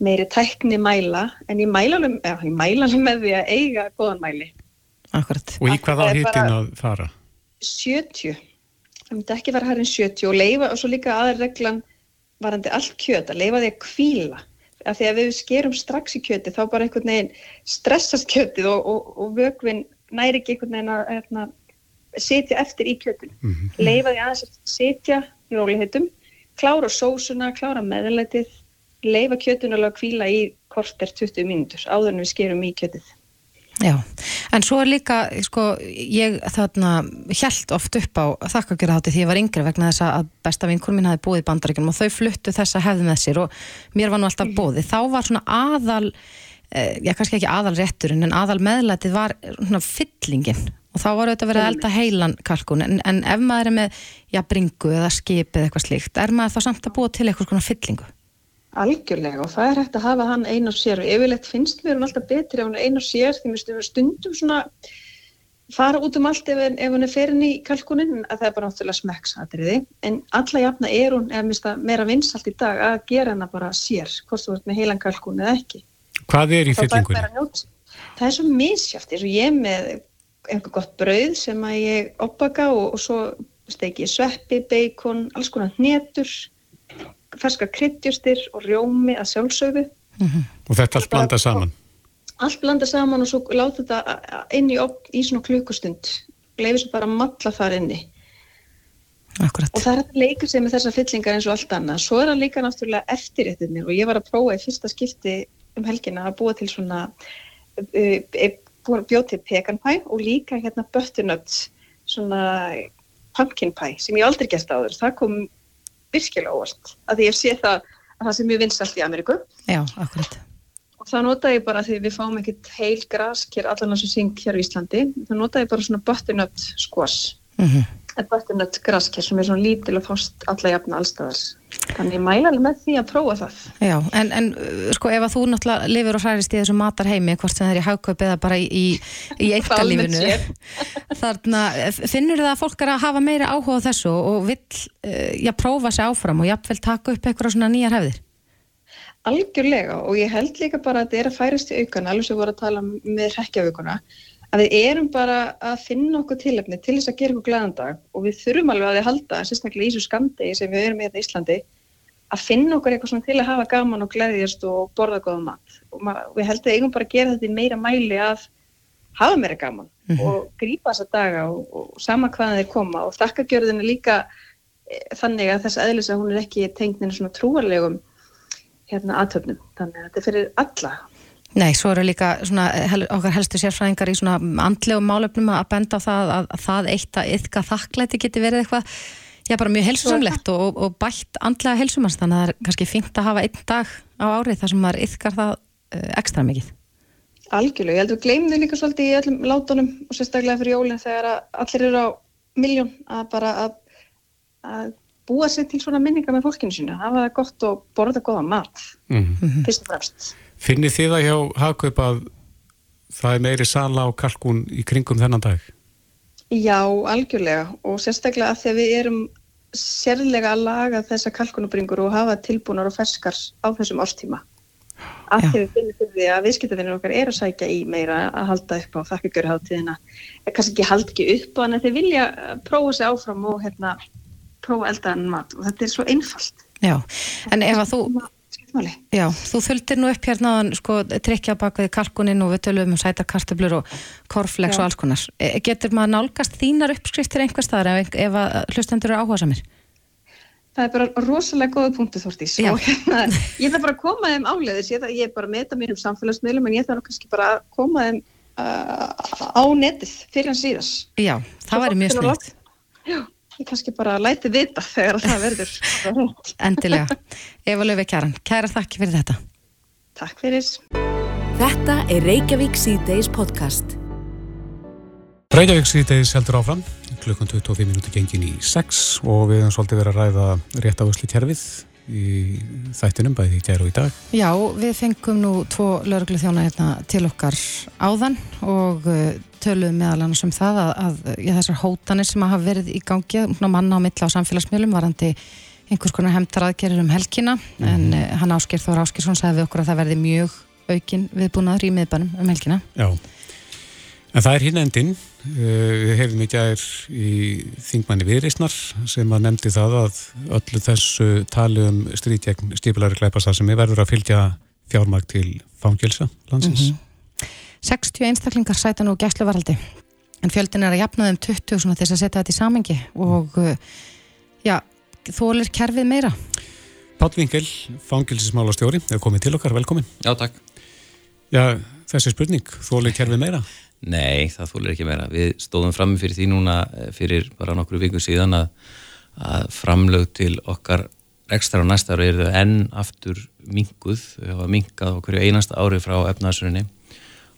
meiri tækni mæla en ég mæla alveg með því að eiga góðan mæli Akkurat. Og í hvað á hittin að fara? 70. Það myndi ekki vera hærin 70 og leifa, og svo líka aðra reglan varandi allt kjöt, að leifa því að kvíla. Af því að við skerum strax í kjöti þá bara einhvern veginn stressast kjötið og, og, og vögvinn næri ekki einhvern veginn að hérna, setja eftir í kjötinu. Mm -hmm. Leifa því aðeins að setja í róliheitum, klára sósuna, klára meðlætið, leifa kjötinu alveg að kvíla í korter 20 mínútur áður en við skerum í kjötið. Já, en svo líka, sko, ég þarna held oft upp á þakkagjörðahátti því ég var yngri vegna þess að besta vinkur mín hafi í bandaríkunum og þau fluttu þessa hefði með sér og mér var nú alltaf mhm. búið. Þá var svona aðal, eh, já kannski ekki aðal rétturinn en aðal meðlætið var svona fyllingin og þá var auðvitað verið að elda heilan kalkun en, en ef maður er með, já, bringu eða skip eða eitthvað slíkt, er maður þá samt að búa til eitthvað svona fyllingu? Algjörlega og það er hægt að hafa hann einn á sér. Og yfirleitt finnst mér hann alltaf betri ef hann er einn á sér því mér stundum svona fara út um allt ef, ef hann er ferin í kalkunin að það er bara náttúrulega smekksatriði. En alla jafna er hún eða minnst að meira vinsalt í dag að gera hann bara sér hvort þú ert með heilan kalkun eða ekki. Hvað er í fyllingunni? Það er svo misjáft eins og ég með einhver gott brauð sem að ég oppaka og, og svo steki ég sveppi, beikon, alls konar hnetur ferska kryddjustir og rjómi að sjálfsögðu. Mm -hmm. Og þetta allt blanda saman? Allt blanda saman og svo láta þetta inn í, í svona klukkustund. Leifir svo bara að matla þar inni. Akkurat. Og það er að leika sig með þessa fyllingar eins og allt annað. Svo er það líka náttúrulega eftirréttinir og ég var að prófa í fyrsta skipti um helgina að búa til svona uh, bjóð til pekan pæ og líka hérna butternut svona pumpkin pæ sem ég aldrei gert áður. Það kom virkilega óvart að því ég sé það að það sé mjög vinsalt í Ameríku. Já, akkurat. Og það nota ég bara því við fáum ekkert heil grask hér allan sem syng hér í Íslandi. Það nota ég bara svona butternut squash. Mm -hmm. butternut grask hér sem er svona lítil og fást alla jafna allstæðars þannig ég mæla alveg með því að prófa það. Já, en, en sko ef að þú náttúrulega lifir og hærist í þessu matarheimi hvort sem það er í haugkaup eða bara í, í, eittalífinu þarna finnur það að fólk er að hafa meira áhuga á þessu og vill uh, já, prófa sér áfram og jafnvel taka upp eitthvað svona nýjar hefðir? Algjörlega og ég held líka bara að þetta er að færast í aukana alveg sem við vorum að tala með rekjavíkuna að við erum bara að finna okkur tilöfni til þess að gera okkur glæðandag og við þurfum alveg að þið halda, sérstaklega í þessu skandi sem við erum í Íslandi, að finna okkur eitthvað svona til að hafa gaman og gleðjast og borða góða mat. Og við heldum eigum bara að gera þetta í meira mæli að hafa meira gaman mm -hmm. og grípa þessa daga og, og sama hvaðan þeir koma. Og þakkagjörðin er líka e, þannig að þess aðlis að hún er ekki tengnin svona trúarlegum hérna aðtöfnum, þannig að þetta er fyrir alla. Nei, svo eru líka svona, hel, okkar helstu sérfræðingar í svona andlegum málefnum að benda á það að, að það eitt að yfka þakklæti geti verið eitthvað já, bara mjög helsusamlegt og, og bætt andlega helsumans, þannig að það er kannski fengt að hafa einn dag á árið þar sem maður yfkar það uh, ekstra mikið Algjörlega, ég held að við gleymum þau líka svolítið í öllum látunum og sérstaklega fyrir jólinn þegar allir eru á miljón að bara að, að búa sér til svona minningar með fólkinu sína, hafa það gott og borða goða mat, mm -hmm. fyrst og fremst. Finnir þið það hjá Hagkaup að það er meiri sala á kalkun í kringum þennan dag? Já, algjörlega og sérstaklega að því að við erum sérlega að laga þessa kalkunubringur og hafa tilbúnar og ferskars á þessum árstíma. Að því við finnum fyrir því að viðskiptafinnir okkar er að sækja í meira að halda upp á þakkagjörháttíðina kannski ekki halda ekki upp en þeir vilja prófa sig áfram og hérna, prófa eldaðan mat. Og þetta er svo einfalt. Já, en ef að þú Já, þú fylgdir nú upp hérna sko, tryggja baka því kalkunin og við tölum um sætakartablur og korflex og alls konar. E, getur maður nálgast þínar uppskriftir einhver staðar ef, ef að hlustendur eru áhuga samir? Það er bara rosalega góða punktu Þortís og hérna, ég þarf bara að koma þeim áleiðis, ég, ég er bara að meta mér um samfélagsmiðlum en ég þarf kannski bara að koma þeim uh, á netið fyrir hans síðas. Já, það væri mjög snilt. Já, ég kannski bara læti vita þegar það verður. Endilega. Eva Löfi Kjaran, kæra þakki fyrir þetta. Takk fyrir. Þetta er Reykjavík C-Days podcast. Reykjavík síðdeis heldur áfram, klukkan 25 minúti gengin í 6 og við hefum svolítið verið að ræða rétt ávöksli kjærfið í þættinum, bæði í gæru og í dag. Já, við fengum nú tvo lauruglu þjóna hérna til okkar áðan og uh, töluðum meðal annars um það að, að já, þessar hótanir sem hafa verið í gangi, manna á milla á samfélagsmiðlum varandi einhvers konar hemtar aðgerir um helgina mm. en uh, hann Áskir Þór Áskirsson sagði við okkur að það verði mjög aukin viðbúnaður í miðbænum um helgina. Já. En það er hinn endinn, eh, við hefum ekki aðeins í þingmanni viðreysnar sem að nefndi það að öllu þessu tali um stríð gegn stíflari glæpastar sem er verður að fylgja fjármag til fangilsa landsins. Mm -hmm. 60 einstaklingar sæta nú gæsluvaraldi en fjöldin er að jafna þeim 20 svona þess að setja þetta í samengi og uh, já, þólir kerfið meira. Pál Vinkel, fangilsismála stjóri, er komið til okkar, velkomin. Já, takk. Já, þessi spurning, þólir kerfið meira? Nei, það þúlir ekki meira. Við stóðum fram fyrir því núna eh, fyrir bara nokkru viku síðan að, að framlög til okkar ekstra á næsta ári er þau enn aftur minguð, við hafa mingað okkur einasta ári frá efnaðsrunni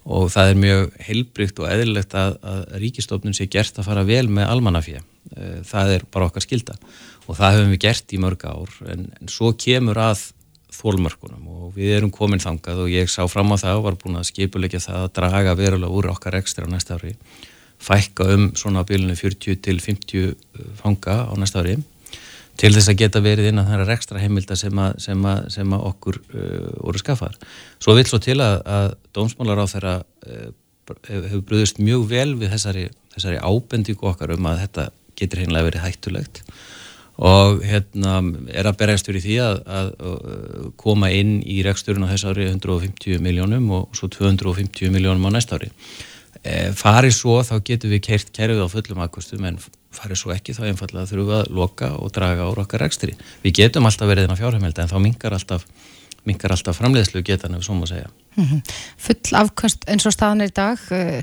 og það er mjög heilbrygt og eðlilegt að, að ríkistofnun sé gert að fara vel með almannafíða. Eh, það er bara okkar skilda og það höfum við gert í mörg ár en, en svo kemur að þólmörkunum og við erum komin þangað og ég sá fram á það og var búin að skipulegja það að draga verulega úr okkar ekstra næsta ári. Fækka um svona á bílunum 40 til 50 uh, fanga á næsta ári til þess að geta verið inn að það er ekstra heimilda sem að, sem að, sem að okkur uh, voru skafar. Svo vil svo til að, að dómsmálar á þeirra uh, hefur bröðist mjög vel við þessari, þessari ábendingu okkar um að þetta getur hinnlega verið hættulegt og hérna er að berjast fyrir því að, að, að koma inn í reksturinn á þess ári 150 miljónum og svo 250 miljónum á næst ári. E, farið svo þá getur við kert kerfið á fullum aðkostum en farið svo ekki þá einfallega þurfum við að loka og draga úr okkar reksturi. Við getum alltaf verið inn á fjárheimildi en þá mingar alltaf, alltaf framleiðslu getan ef svo má segja. Mm -hmm. Full afkvöst eins og staðan er í dag e,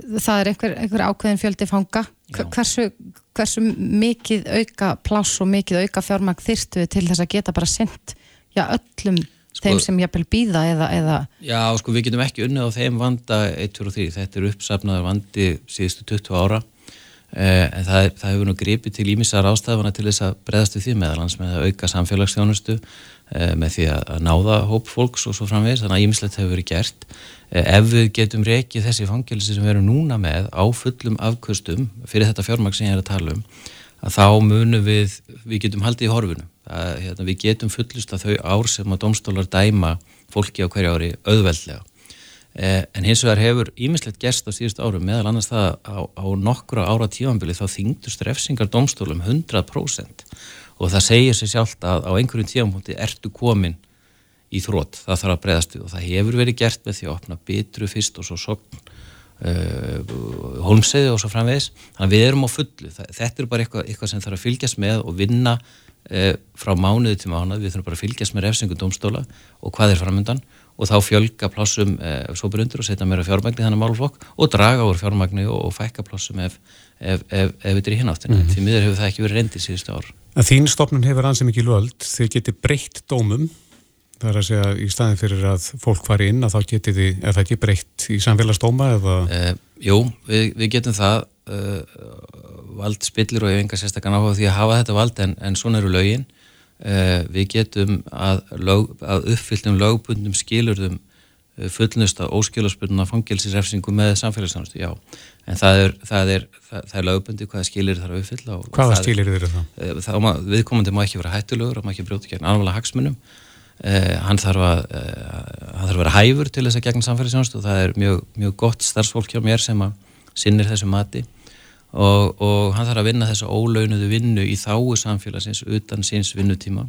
það er einhver, einhver ákveðin fjöldi fanga hversu, hversu mikið auka pláss og mikið auka fjármagn þyrstu til þess að geta bara sendt já, öllum sko, þeim sem jafnvel býða eða, eða... Já, sko við getum ekki unnið á þeim vanda 1, 2 og 3, þetta er uppsafnaður vandi síðustu 20 ára eh, en það, það hefur nú gripið til ímissar ástafana til þess að breðast við því meðalans með að auka samfélagsstjónustu eh, með því að náða hóp fólks og svo framvegis, þannig að ímislegt hefur verið gert. Ef við getum reikið þessi fangilsi sem við erum núna með á fullum afkvöstum fyrir þetta fjármaks sem ég er að tala um að þá munum við, við getum haldið í horfinu. Að, hérna, við getum fullust að þau ár sem að domstólar dæma fólki á hverju ári auðveldlega. eh, en hins vegar hefur ímislegt gerst á síðust árum meðal annars það á, á nokkura ára tífambili þá þingdust refsingar domstólum 100% og það segir sér sjálft að á einhverjum tíampunkti ertu komin í þrótt, það þarf að breyðast við og það hefur verið gert með því að opna bitru fyrst og svo sogn uh, holmseiði og svo framvegis. Þannig að við erum á fullu, þetta er bara eitthvað, eitthvað sem þarf að fylgjast með og vinna uh, frá mánuði til mánuði, við þurfum bara að fylgjast með refsingu domstóla og hvað er framöndan og þá fjölga plássum uh, svo brundur og setja meira fjármagni þannig málflokk og draga úr fjármagni og, og fækka plássum ef ef, ef, ef þetta er í hináttina. Mm -hmm. Því miður hefur það ekki verið reyndið síðustu ár. Að þín stopnum hefur ansið mikið löld, þau geti breytt dómum, það er að segja í staðin fyrir að fólk fari inn að þá geti þið, er það ekki breytt í samfélagsdóma eða? Uh, jú, við, við getum það, uh, vald spillir og ég hef enga sérstaklega náhuga því að hafa þetta vald en, en svona eru lögin. Uh, við getum að, lög, að uppfylltum lögbundum skilurðum fullnust að óskilaspurna fangilsirefsingu með samfélagsnástu, já. En það er, það er, það, það er lögbundi hvaða skilir þarf að uppfylla Hvaða skilir eru það? Eh, það viðkomandi má ekki vera hættulegur og má ekki brjóta gegn alveg hagsmunum. Eh, hann þarf að eh, hann þarf að vera hæfur til þess að gegn samfélagsjónust og það er mjög, mjög gott starfsfólk hjá mér sem að sinnir þessu mati og, og hann þarf að vinna þessu ólaunuðu vinnu í þáu samfélagsins utan síns vinnutíma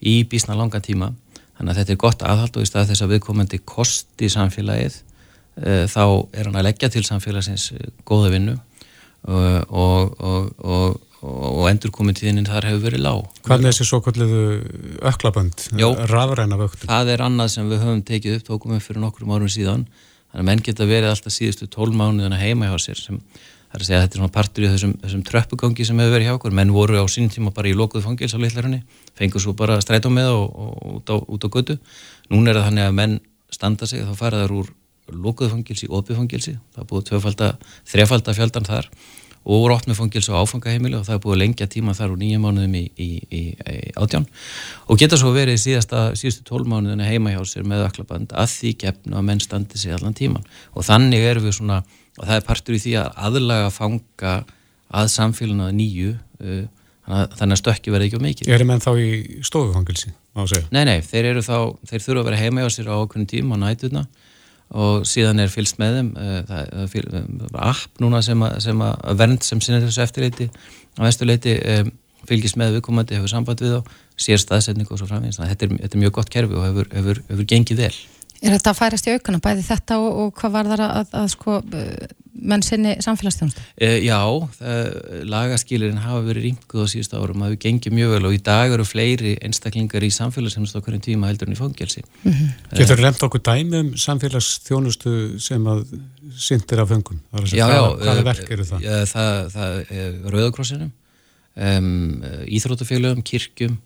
í bísna langa tíma þannig að þetta er gott aðhald og í stað þess að viðkomandi kosti samfélagið Eh, þá er hann að leggja til samfélagsins eh, góða vinnu og, og, og, og endurkomintíðinin þar hefur verið lág. Hvað með þessi svo kalliðu öklabönd, rafræna vöktum? Það er annað sem við höfum tekið upp tókum við fyrir nokkrum árum síðan þannig að menn geta verið alltaf síðustu tólmánuðina heima hjá sér sem það er að segja að þetta er svona partur í þessum, þessum tröppugangi sem hefur verið hjá okkur, menn voru á sínum tíma bara í lokuðu fangils á litlarunni, fengur svo bara strætó með og út á, út á götu. Núna er það þannig að menn standa sig þá fara þar úr lókuðu fangilsi, opið fangilsi, það er búið tvöfalda, þrefalda fjöldan þar og voru ótt með fangilsi á áfangaheimili og það er búið lengja tíma þar úr nýja mánuðum í, í, í, í átján. Og geta svo verið síðasta, síðustu tólmánuðinu heima hjá sér með öklaband að því gefnu að menn standi sig allan tíman og þannig erum við svona, og það er partur í því að aðlaga fanga að samfélaginu að nýju uh, þannig að stökki verði ekki á mikið. Er það menn þá í stofufangilsi? Nei, nei, þeir, þá, þeir þurfa að vera heima hjá sér á okkurinn tíma á nætuna og síðan er fylst með þeim eh, það er app núna sem að, sem að vernd sem sinna þessu eftirleiti á vestuleiti um, fylgist með viðkomandi, hefur samband við þá sér staðsetning og svo framvegis þetta þetta er mjög gott kerfi og hefur, hefur, hefur gengið vel Er þetta að færast í aukana, bæði þetta og, og hvað var það að, að, að sko, menn sinni samfélagsstjónustu? E, já, lagaskýlirinn hafa verið ringuð á síðust árum að við gengið mjög vel og í dag eru fleiri einstaklingar í samfélagsstjónustu okkur en tíma heldur en í fangelsi. Mm -hmm. Getur þú lemt okkur dæmi um samfélagsstjónustu sem að syndir af fengum? Já, já. Hvaða verk eru það? Já, það, það er Rauðakrossinum, um, Íþrótafélagum, kirkjum,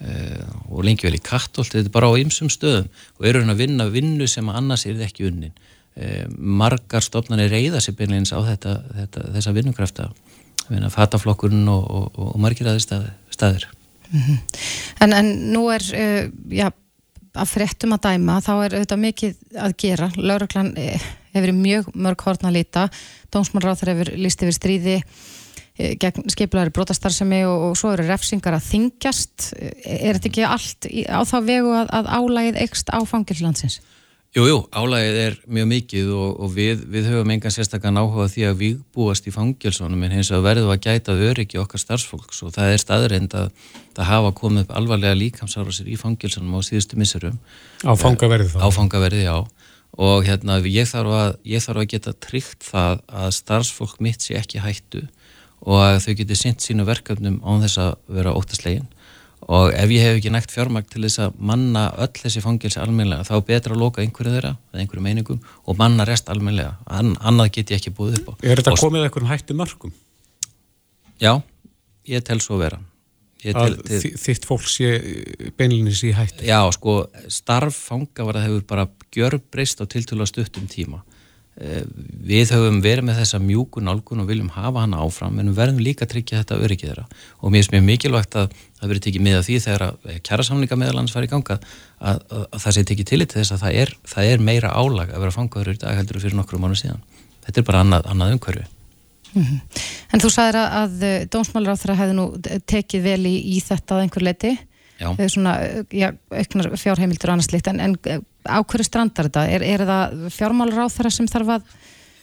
og lengi vel í kattolt, þetta er bara á ymsum stöðum. Og eru hérna að vinna vinnu sem annars er ekki unnin. Uh, margar stofnarnir reyða sér beinleins á þetta, þetta, þessa vinnukrafta. Fataflokkurinn og, og, og, margir aðeins stað, staðir. Mm -hmm. en, en nú er uh, já, að fréttum að dæma þá er auðvitað mikið að gera. Lauruglan hefur mjög mörg hortna að líta. Dómsmannráþur hefur líst yfir stríði. Eh, gegn skipulari brotastarðsemi og, og svo eru refsingar að þingjast er þetta ekki allt á þá vegu að, að álægið ekst á fangilslandsins? Jú, jú, álægið er mjög mikið og, og við, við höfum engan sérstaklega náhuga því að við búast í fangilsónum en hins vegar verðum að gæta öryggi okkar starfsfólks og það er staðreind að það hafa komið upp alvarlega líkamsára sér í fangilsónum á síðustu missurum Á fangaverði þá? Á fangaverði, já og hérna ég þarf að, ég þarf að geta tryggt það að starfsfólk mitt sé ekki hættu og að þau geti sint sínu verkefnum án þess að vera óttaslegin. Og ef ég hef ekki nægt fjármækt til þess að manna öll þessi fangilsi almenlega þá betra að loka einhverju þeirra eða einhverju meiningum og manna rest almenlega An annað get ég ekki búið upp á. Er þetta komið eitthvað hættu mörgum? Já, ég tel svo vera. Tel, Að þitt fólk sé beinlinis í hættu? Já, sko, starf fangavarða hefur bara gjör breyst á tiltölu að stuttum tíma við höfum verið með þessa mjúku nálgun og viljum hafa hana áfram en við verðum líka að tryggja þetta öryggið þeirra. Og mér finnst mjög mikilvægt að það verið tekið með því þegar að kjærasamlinga meðalans var í ganga að, að, að það sé tekið til þess að það er, það er meira álag að vera fangaður í dag heldur fyrir nokkru mánu síðan. Þetta er bara annað, annað umhverfi. Mm -hmm. En þú sagðir að dómsmálar á þeirra hefði nú tekið vel í, í þetta að einhver leiti svona, já, auknar fjárheimildur og annars líkt en, en á hverju strandar þetta? Er, er það fjármálur á þeirra sem þarf að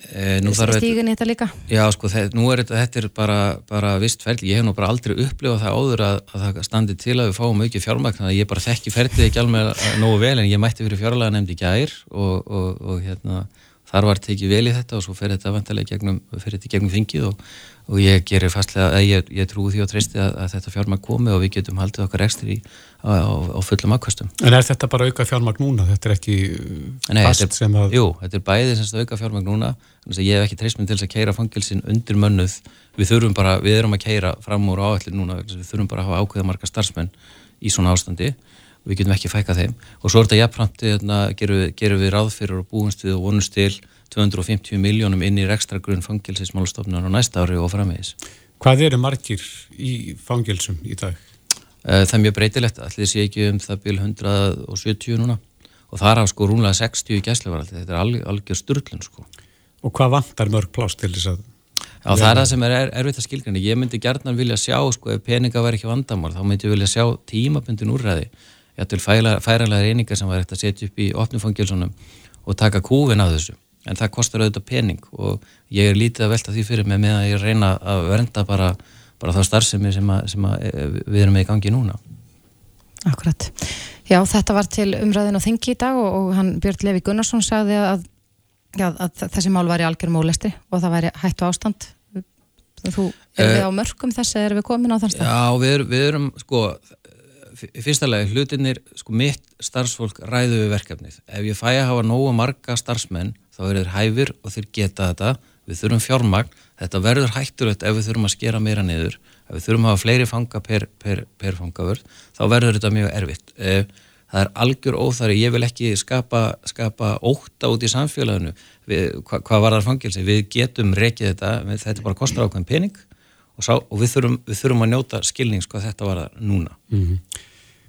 e, stígun í þetta líka? Já, sko, nú er þetta, þetta er bara, bara vist ferli, ég hef nú bara aldrei upplifað það áður að, að það standi til að við fáum mikið fjármagn, ég bara þekki ferlið ekki alveg nógu vel, en ég mætti fyrir fjárlega nefndi gær og, og, og hérna, þar var tekið vel í þetta og svo fer þetta vantilega gegnum, gegnum þingið og, og ég gerir fastlega að ég, ég trúi því og treysti að, að þetta fjármagn komi og við getum haldið okkar ekstra í á, á, á fullum akkvæstum. En er þetta bara auka fjármagn núna? Þetta er ekki Nei, fast þetta er, sem að... Jú, þetta er bæðið semst auka fjármagn núna þannig að ég hef ekki treyst minn til að keira fangilsin undir mönnuð. Við þurfum bara, við erum að keira fram úr áallir núna, við þurfum bara að hafa ákveða marga starfsmenn í svona ástandi við getum ekki fækka þeim og svo er þetta jafnframt, hérna, gerum við, gerum við ráð fyrir og búumst við og vonumst til 250 miljónum inn í ekstra grunn fangilsismálstofnun á næsta ári og framvegis. Hvað eru margir í fangilsum í dag? Eh, það er mjög breytilegt, allir sé ekki um það byrj 170 núna og það er af sko rúnlega 60 í gæslevaraldi, þetta er alg, algjör styrlun sko. Og hvað vantar mörg plást til þess að... Já, það er það sem er er, erfitt að skilgjana. Ég myndi gertnan vilja sjá, sko, ef peninga væri ekki vandamál, þá myndi ég vilja sjá tímabundin úrræði. Ég ætti færalega reyningar sem var eftir að setja upp í opnufangilsunum og taka kúfin af þessu en það kostar auðvitað pening og ég er lítið að velta því fyrir mig með að ég reyna að vernda bara, bara þá starfsemi sem, að, sem að e, við erum með í gangi núna. Akkurat. Já, þetta var til umræðin og þingi í dag og, og hann Björn Levi Gunnarsson sagði að, já, að þessi mál væri algjör mólestri og það væri hættu ástand. Þú, er við eh, á mörgum þess að erum við komin á þann stað? Já, við, við erum, sko, fyrsta lagi, hlutinir, sko, mitt starfsfólk ræðu við verkefnið. Ef ég fæ að hafa nógu marga starfsmenn þá er þeir hæfir og þeir geta þetta. Við þurfum fjármagn, þetta verður hættulegt ef við þurfum að skera meira niður. Ef við þurfum að hafa fleiri fanga per, per, per fangavörð, þá verður þetta mjög erfitt. Eh, það er algjör óþari ég vil ekki skapa, skapa óta út í samfélaginu við, hva, hvað var það fangilsi, við getum rekið þetta, þetta bara kostar ákveðin pening og, sá, og við, þurfum, við þurfum að njóta skilnings hvað þetta var það núna. Mm -hmm.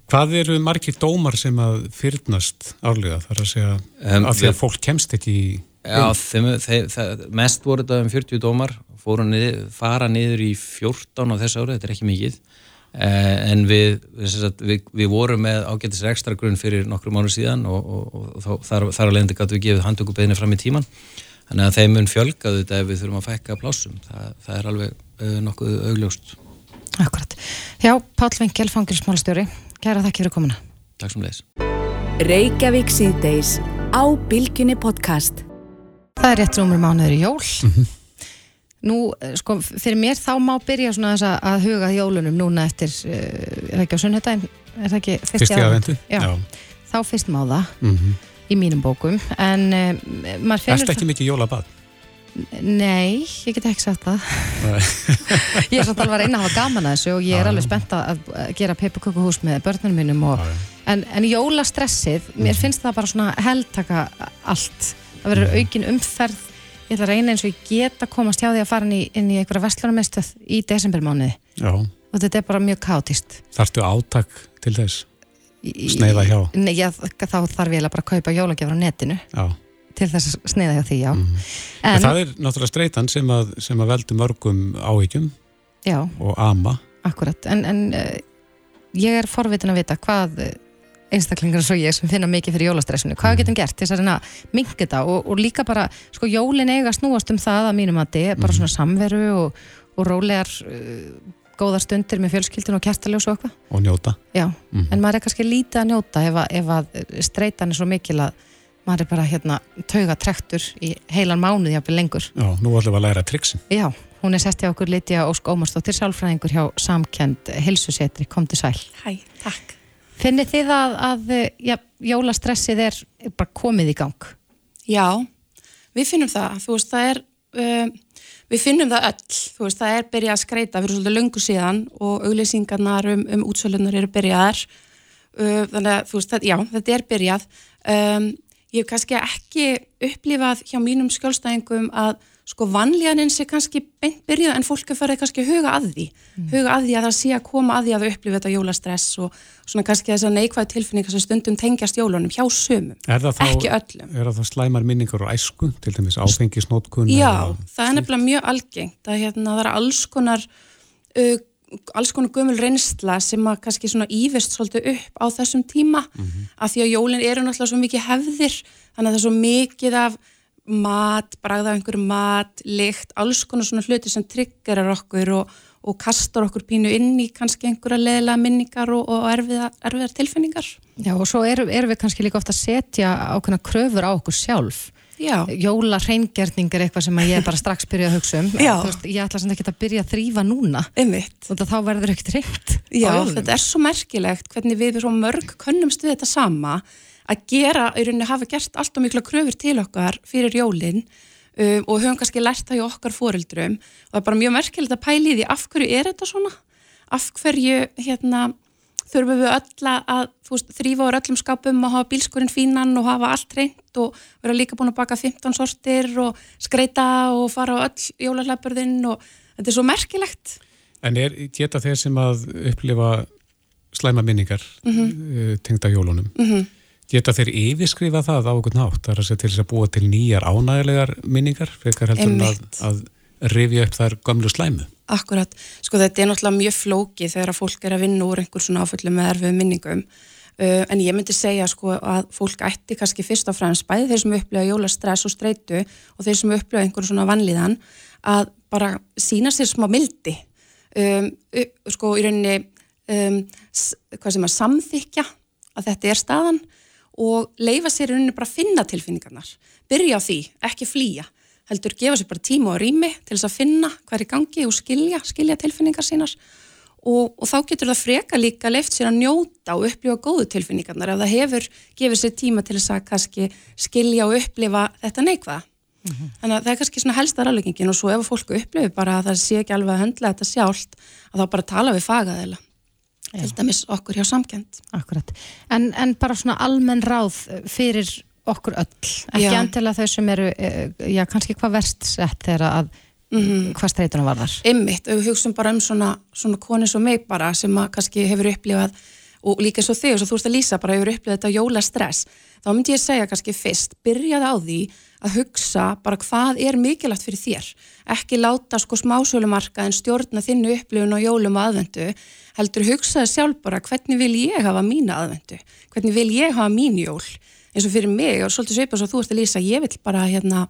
Hvað eru margir dómar sem að fyrnast árlega? Þar að segja um, að því að fólk kemst ekki í... Já, þeim, þeim, þeim, mest voru þetta um 40 dómar, niður, fara niður í 14 á þessu ári, þetta er ekki mikið, eh, en við, við, við vorum með ágættis ekstra grunn fyrir nokkru mánu síðan og, og, og, og þar, þar alveg endur gætu við gefið handtökubeginni fram í tíman, þannig að þeim mun fjölgaðu þetta ef við þurfum að fækka plásum, það, það er alveg uh, nokkuð augljóst. Akkurat. Já, Pál Vengel, fangilsmálastjóri Kæra þakk fyrir komuna. Takk sem leis. Reykjavík síðdeis á Bilginni podcast. Það er rétt rúmur mánuður í jól. Mm -hmm. Nú, eh, sko, fyrir mér þá má byrja svona þess að huga jólunum núna eftir, eh, er það ekki á sunnhjöldægin? Er það ekki fyrst í aðvendu? Já. Já. Þá fyrst má það mm -hmm. í mínum bókum, en uh, maður finnur... Það er ekki mikið jólabad? Nei, ég get ekki sagt það. Ég er svolítið alveg að reyna að hafa gaman að þessu og ég er alveg spennt að gera peipukökuhús með börnunum mínum og, en, en jólastressið, mér mhm. finnst það bara svona heldtaka allt. Það verður mhm. aukin umferð. Ég ætla að reyna eins og ég get að komast hjá því að fara inn í, inn í einhverja vestlunarmestöð í desembermániði og þetta er bara mjög káttist Þarftu átak til þess? Sneiða hjá? Nei, já, þá þarf ég að bara kaupa jólagjafur á netinu. Já til þess að sneiða hjá því, já. Mm. En, en það er náttúrulega streytan sem að, sem að veldu mörgum áhyggjum já, og ama. Akkurat, en, en uh, ég er forvitin að vita hvað einstaklingar svo ég sem finna mikið fyrir jólastressinu, hvað mm. getum gert til þess að mingi þetta og, og líka bara, sko, jólin eiga snúast um það að mínum að er bara mm. svona samveru og, og rólegar uh, góðar stundir með fjölskyldun og kertaljós og eitthvað. Og njóta. Já, mm. en maður er kannski lítið að njóta ef að, ef að streytan er svo mikil að maður er bara hérna tauga trektur í heilan mánuð jáfnveg lengur. Já, nú ætlum við að læra triksin. Já, hún er sest hjá okkur Lítja Ósk Ómarsdóttir sálfræðingur hjá Samkend Hilsusetri, kom til sæl. Hæ, takk. Finnir þið að, að já, jólastressið er bara komið í gang? Já, við finnum það. Þú veist, það er, uh, við finnum það öll. Þú veist, það er byrjað að skreita fyrir svolítið lungu síðan og auglýsingarnar um, um útsölunar eru byrjaðar. Uh, þannig að, þú veist, það, já, þetta er byrjað. Um, ég hef kannski ekki upplifað hjá mínum skjólstæðingum að sko vanlíðaninn sé kannski beint byrjað en fólk er farið kannski huga að því mm. huga að því að það sé að koma að því að upplifa þetta jólastress og svona kannski þess að neikvæð tilfinningar sem stundum tengjast jólunum hjá sömum, ekki öllum Er það þá slæmar minningar og æsku til dæmis áfengisnótkun? Já, það er nefnilega mjög algengt að hérna, það er alls konar uh, alls konar gömul reynsla sem að kannski svona ívist svolítið upp á þessum tíma mm -hmm. af því að jólinn eru náttúrulega svo mikið hefðir þannig að það er svo mikið af mat, bragða einhverju mat, lykt, alls konar svona hluti sem triggerar okkur og, og kastar okkur pínu inn í kannski einhverja leðilega minningar og, og erfiðar, erfiðar tilfinningar. Já og svo erum, erum við kannski líka ofta að setja ákveðna kröfur á okkur sjálf. Jóla hreingerning er eitthvað sem ég bara strax byrja að hugsa um. Veist, ég ætla sem ekki að byrja að þrýfa núna. Og þá verður ekkert hreint. Já, þetta er svo merkilegt hvernig við svo mörg könnumst við þetta sama að gera, í rauninni hafa gert allt og mikla kröfur til okkar fyrir jólinn um, og höfum kannski lært það í okkar fóreldrum og það er bara mjög merkilegt að pæli því af hverju er þetta svona? Af hverju hérna, þurfum við öll að veist, þrýfa úr öllum skapum og hafa bílskurinn fínan og hafa allt reynd og vera líka búin að baka 15 sortir og skreita og fara á öll jólarleipurðinn og þetta er svo merkilegt. En er, geta þeir sem að upplifa slæma minningar mm -hmm. tengda jólunum Mm -hmm Geta þeir yfirskrifa það á okkur nátt, þar að segja til þess að búa til nýjar ánægilegar minningar, frekar heldur að, að rifja upp þær gamlu slæmu? Akkurat, sko þetta er náttúrulega mjög flókið þegar að fólk er að vinna úr einhver svona áföllum með erfið minningum, uh, en ég myndi segja sko að fólk ætti kannski fyrst og fremst bæði þeir sem upplifa jólastress og streitu og þeir sem upplifa einhver svona vanlíðan að bara sína sér smá mildi, um, sko í rauninni, um, hvað sem að samþykja að þetta er staðan og leifa sér unni bara að finna tilfinningarnar. Byrja á því, ekki flýja heldur gefa sér bara tíma og rými til þess að finna hvað er í gangi og skilja skilja tilfinningar sínar. Og, og þá getur það freka líka leift sér að njóta og upplifa góðu tilfinningarnar ef það hefur gefið sér tíma til þess að kannski skilja og upplifa þetta neikvæða. Mm -hmm. þannig að það er kannski svona helsta ráleggingin og svo ef fólku upplifi bara að það sé ekki alveg að höndla þetta sjálft að þá bara tala við fagaðila. Já. til dæmis okkur hjá samkend Akkurat, en, en bara svona almenn ráð fyrir okkur öll. Ekki andilega þau sem eru já, kannski hvað verst sett þegar að mm -hmm. hvað streytuna var þar Ymmitt, og við hugsun bara um svona, svona koni svo mig bara sem að kannski hefur upplifað og líka svo þig og svo þú ert að lýsa bara hefur upplifað þetta jólastress. Þá myndi ég segja kannski fyrst, byrjaði á því að hugsa bara hvað er mikilvægt fyrir þér. Ekki láta sko smásölumarka en stjórna þinnu upplifun og jólum og aðvendu heldur hugsaði sjálf bara hvernig vil ég hafa mína aðvendu hvernig vil ég hafa mín jól eins og fyrir mig og svolítið svipað svo þú ert að lýsa ég vil bara hérna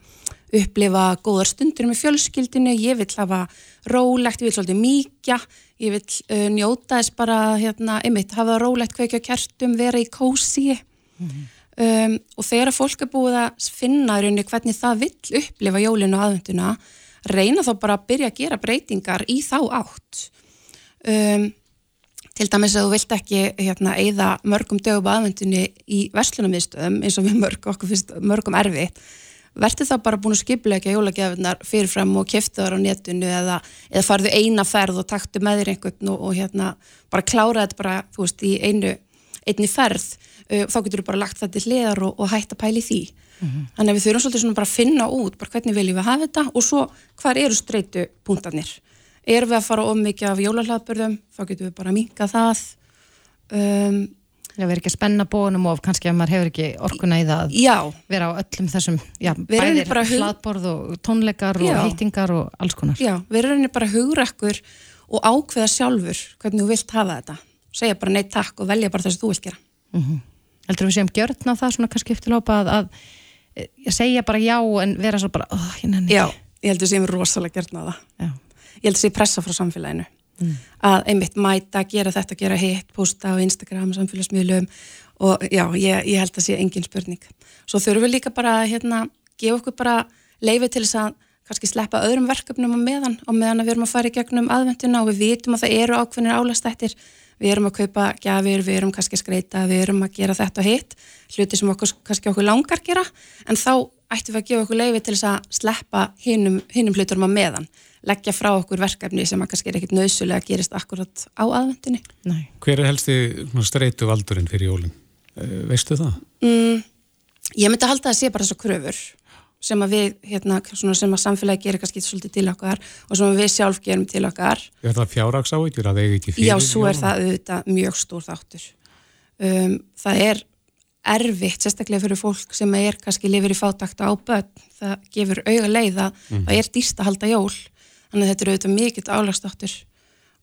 upplifa góðar stundir með fjölskyldinu ég vil hafa rólegt, ég vil svolítið míkja ég vil uh, njóta þess bara hérna, einmitt, hafa rólegt kveikja kertum, vera í kósi mm -hmm. um, og þegar fólk er búið að finna rauninni hvernig það vil upplifa jólinu og aðvenduna reyna þá bara að byrja að gera breytingar í þá átt um, til dæmis að þú vilt ekki hérna, eigða mörgum dögum aðvendunni í verslunarmiðstöðum eins og við mörg, finnst mörgum erfitt verður það bara búin að skipleika jólagefinnar fyrirfram og kæftu þar á netinu eða, eða farðu eina ferð og taktu með þér einhvern og, og hérna bara klára þetta bara, veist, í einu einni ferð, uh, þá getur þú bara lagt þetta til hliðar og, og hægt að pæli því mm -hmm. þannig að við þurfum svolítið bara að finna út bara hvernig viljum við hafa þetta og svo hvar eru streytu punktarnir erum við að fara of mikið af jólahlaðbörðum þá getum við bara að minka það. Um, Já, við erum ekki að spenna bónum og kannski að maður hefur ekki orkuna í það. Að já. vera á öllum þessum já, bæðir hlaðborð og tónleikar já. og hýtingar og alls konar. Já, við erum bara hugrakkur og ákveða sjálfur hvernig þú vilt hafa þetta. Segja bara neitt takk og velja bara það sem þú vilt gera. Mm -hmm. Heldur við séum gjörna það svona kannski eftirlópa að, að, að segja bara já en vera svo bara oh, Já, ég heldur séum rosalega gjörna það. Já ég held að sé pressa frá samfélaginu mm. að einmitt mæta, gera þetta, gera hitt posta á Instagram, samfélagsmiðlum og já, ég, ég held að sé engin spurning. Svo þurfum við líka bara hérna, gefa okkur bara leiði til þess að kannski sleppa öðrum verkefnum á meðan og meðan að við erum að fara í gegnum aðvenduna og við vitum að það eru ákveðinir álastættir við erum að kaupa gafir, við erum kannski að skreita við erum að gera þetta og hitt hluti sem okkur, kannski okkur langar gera en þá ættum við að gefa okkur leiði til þess að sleppa hinnum hluturum á meðan leggja frá okkur verkefni sem að kannski er ekkit nöðsulega að gerist akkurat á aðvendinni. Hver er helsti streitu valdurinn fyrir jólinn? Eh, veistu það? Mm, ég myndi að halda að sé bara þessar kröfur sem að við, hérna, sem að samfélagi gerir kannski svolítið til okkar og sem við sjálf gerum til okkar. Er það fjárrags áhyggjur að eiga ekki fyrir? Já, svo er það auðvitað mjög stór þáttur. Um, það er erfitt, sérstaklega fyrir fólk sem er kannski lifir í fátakta á börn, það gefur auga leið að mm. það er dýrst að halda jól þannig að þetta eru auðvitað mikill álagstáttur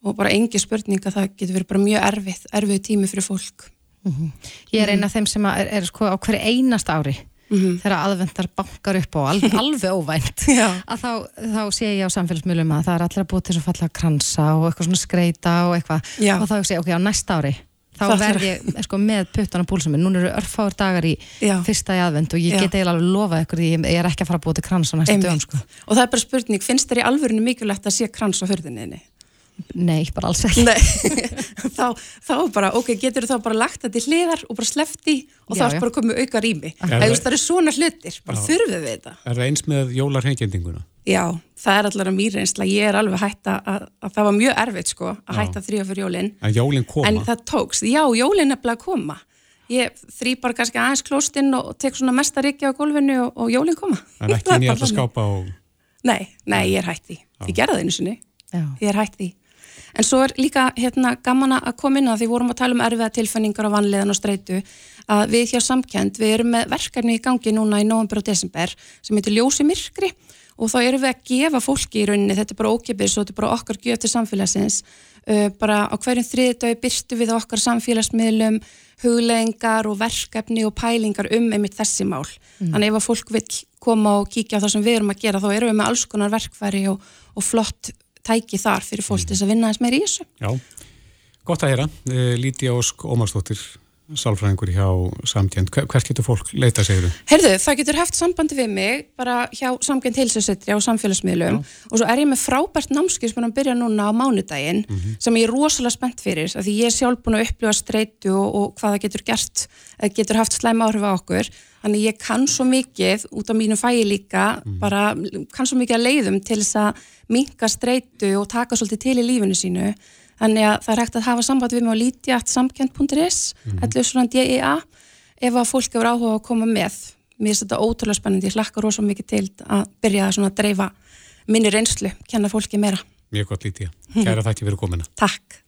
og bara engi spurning að það getur verið bara mjög erfið, erfið tími fyrir fólk mm -hmm. Ég er eina af þeim sem er, er sko á hverju einast ári mm -hmm. þegar aðvendar bankar upp og alveg, alveg óvænt að þá, þá sé ég á samfélagsmiðlum að það er allir að búið til að falla að kransa og eitthvað svona skreita og eitthvað Já. og þá sé ég, ok, á næsta ári þá verð ég sko, með puttan á púlsum núna eru örfáður dagar í Já. fyrsta í aðvend og ég Já. get eiginlega alveg lofa ykkur ég, ég er ekki að fara að búið til krans á næsta dögum sko. og það er bara spurning, finnst þér í alvörinu mikilvægt að sé krans á hörðinni? Nei, bara alls ekki. Þá, þá bara, ok, getur þú þá bara lagt þetta í hliðar og bara slefti og já, þá er bara komið auka rými. Það er svona hlutir, bara þurfum við þetta. Er það eins með jólarhengjendinguna? Já, það er allar að mér einsla ég er alveg hægt að, að, að það var mjög erfitt sko, að hætta þrjá fyrir jólin. En jólin koma? En það tókst, já, jólin er bara að koma. Ég þrý bara kannski aðeins klóstinn og tek svona mesta rikki á gólfinu og, og jólin koma. En ekki nýja að skápa og... Nei, nei, ég er því. Ég gerði það einu sinni, ég er því En svo er líka hérna gaman að koma inn að því vorum að tala um erfiða tilfenningar á vanliðan og streitu að við hjá samkend, við erum með verkefni í gangi núna í november og desember sem heitir Ljósi myrkri og þá erum við að gefa fólki í rauninni, þetta er bara ókipis og þetta er bara okkar gjöf til samfélagsins uh, bara á hverjum þriðdagi byrstu við okkar samfélagsmiðlum hugleðingar og verkefni og pælingar um einmitt þessi mál. Mm. Þannig ef að fólk vil koma og kíkja á það sem við erum að gera þá erum við með alls konar verkfæri og, og flott tæki þar fyrir fólk til þess að vinna þess meir í þessu. Já, gott að heyra. Eh, Líti Ósk Ómarsdóttir, sálfræðingur hjá Samkjönd. Hvert getur fólk leita segiru? Herðu, það getur haft sambandi við mig bara hjá Samkjönd heilsusettri á samfélagsmiðlum Já. og svo er ég með frábært námskið sem er að byrja núna á mánudaginn mm -hmm. sem ég er rosalega spennt fyrir því ég er sjálf búin að upplifa streitu og, og hvað það getur gert, getur haft slæm áhrif á okkur Þannig ég kann svo mikið út á mínu fæi líka, mm. bara kann svo mikið að leiðum til þess að minka streitu og taka svolítið til í lífinu sínu. Þannig að það er hægt að hafa samband við mig á lítjart.samkend.is, mm. allir svona DIA, ef að fólk hefur áhuga að koma með. Mér finnst þetta ótrúlega spennandi, ég hlakkar rosa mikið til að byrja að dreifa minni reynslu, kenna fólki meira. Mjög gott lítja. Kæra þakki fyrir komina. Takk.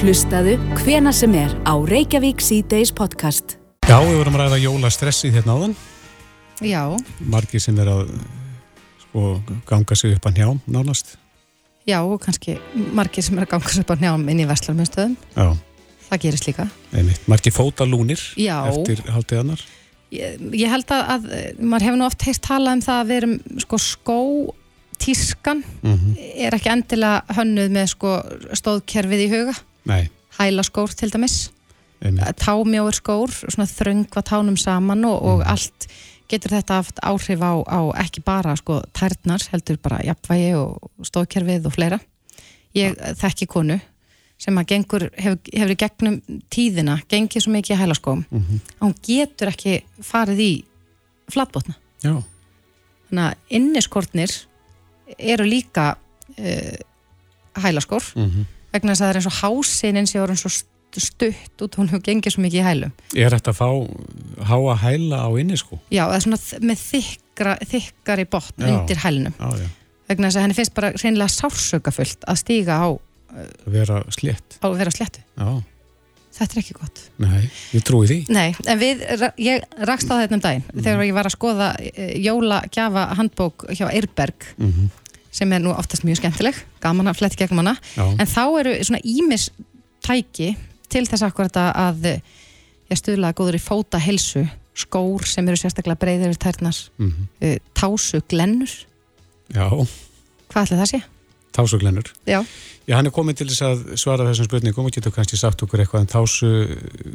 Hlustaðu hvena sem er á Reykjavík C-Days podcast. Já, við vorum að ræða jólastressið hérna áðan. Já. Margi sem er að sko, ganga sig upp að njám nánast. Já, og kannski margi sem er að ganga sig upp að njám inn í vestlarmjönstöðum. Já. Það gerist líka. Einmitt. Margi fótalúnir Já. eftir haldið annar. Ég, ég held að, að maður hefur nú oft heist talað um það að við erum sko skó tískan mm -hmm. er ekki endilega hönnuð með sko stóðkerfið í huga. Nei. Hælaskór til dæmis támjóður skór, svona þröngva tánum saman og, og mm. allt getur þetta haft áhrif á, á ekki bara sko tærnar, heldur bara jafnvægi og stóðkerfið og fleira ég ja. þekki konu sem að gengur, hefur, hefur í gegnum tíðina, gengið svo mikið í hælaskóm mm -hmm. að hún getur ekki farið í flatbotna Já. þannig að inniskortnir eru líka uh, hælaskór mm -hmm. vegna þess að það er eins og hásin eins og eins og stutt út, hún hefur gengið svo mikið í hælum. Er þetta að fá háa hæla á inni sko? Já, það er svona með þykkra, þykkari botn já, undir hælunum. Já, já. Vegna þess að henni finnst bara reynilega sársökafullt að stíga á... Að vera slett. Á að vera slettu. Já. Þetta er ekki gott. Nei, ég trúi því. Nei, en við, ég rakst á þetta um daginn mm. þegar ég var að skoða eh, jólagjafa handbók hjá Eirberg mm -hmm. sem er nú oftast mjög skemmtileg, gaman að fletti gegnum hana, en þá eru svona ímis tæki til þess akkurat að ég stuðlaði góður í fóta helsu skór sem eru sérstaklega breyðir við tærnar mm -hmm. tásu glennur Já. Hvað ætla það að sé? Tásu glennur Já. Já, hann er komin til þess að svara þessum spurningum og getur kannski sagt okkur eitthvað en um tásu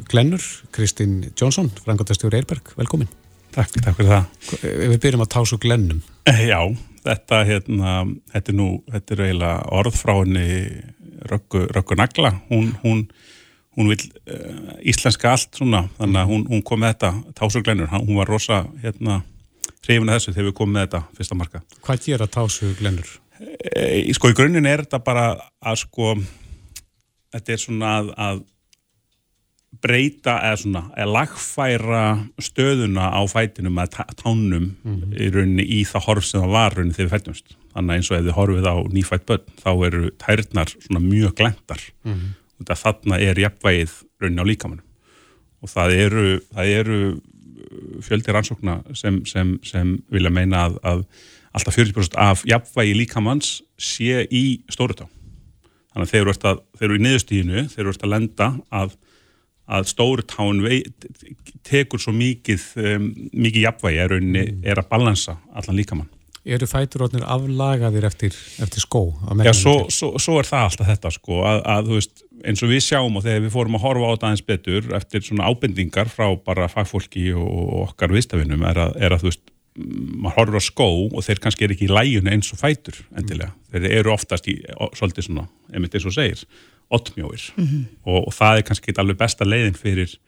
glennur Kristín Jónsson, frangotastjóri Eirberg, velkomin. Takk, takk fyrir það. Við byrjum að tásu glennum eh, Já, þetta, hérna, þetta er nú þetta er eiginlega orð frá henni Röggu, Röggu Nagla. Hún, hún hún vil uh, íslenska allt svona, þannig að hún, hún kom með þetta tásuglennur, hún var rosa hérna hrifin að þessu þegar við komum með þetta fyrsta marka. Hvað gera tásuglennur? E, sko í grunninn er þetta bara að sko þetta er svona að, að breyta eða svona að lagfæra stöðuna á fætinum að tánum mm -hmm. í rauninni í það horf sem það var rauninni þegar við fætumst. Þannig eins og ef þið horfið á nýfætt börn þá eru tærnar svona mjög glendar mm -hmm þarna er jafnvægið raunin á líkamannum og það eru, það eru uh, fjöldi rannsókna sem, sem, sem vilja meina að, að alltaf 40% af jafnvægi líkamanns sé í stórutá. Þannig að þeir eru í niðurstíðinu þeir eru að lenda að, að stóru tán tekur svo mikið um, mikið jafnvægi er, rauninni, er að balansa allan líkamann. Eru fæturótnir aflagaðir eftir, eftir skó? Já, svo, svo, svo er það alltaf þetta sko, að, að þú veist, eins og við sjáum og þegar við fórum að horfa á þetta aðeins betur eftir svona ábendingar frá bara fagfólki og okkar viðstafinum er að, er að þú veist, maður horfur á skó og þeir kannski er ekki í læjun eins og fætur endilega, mm. þeir eru oftast í svolítið svona, einmitt eins og segir ottmjóir mm -hmm. og, og það er kannski alveg besta leiðin fyrir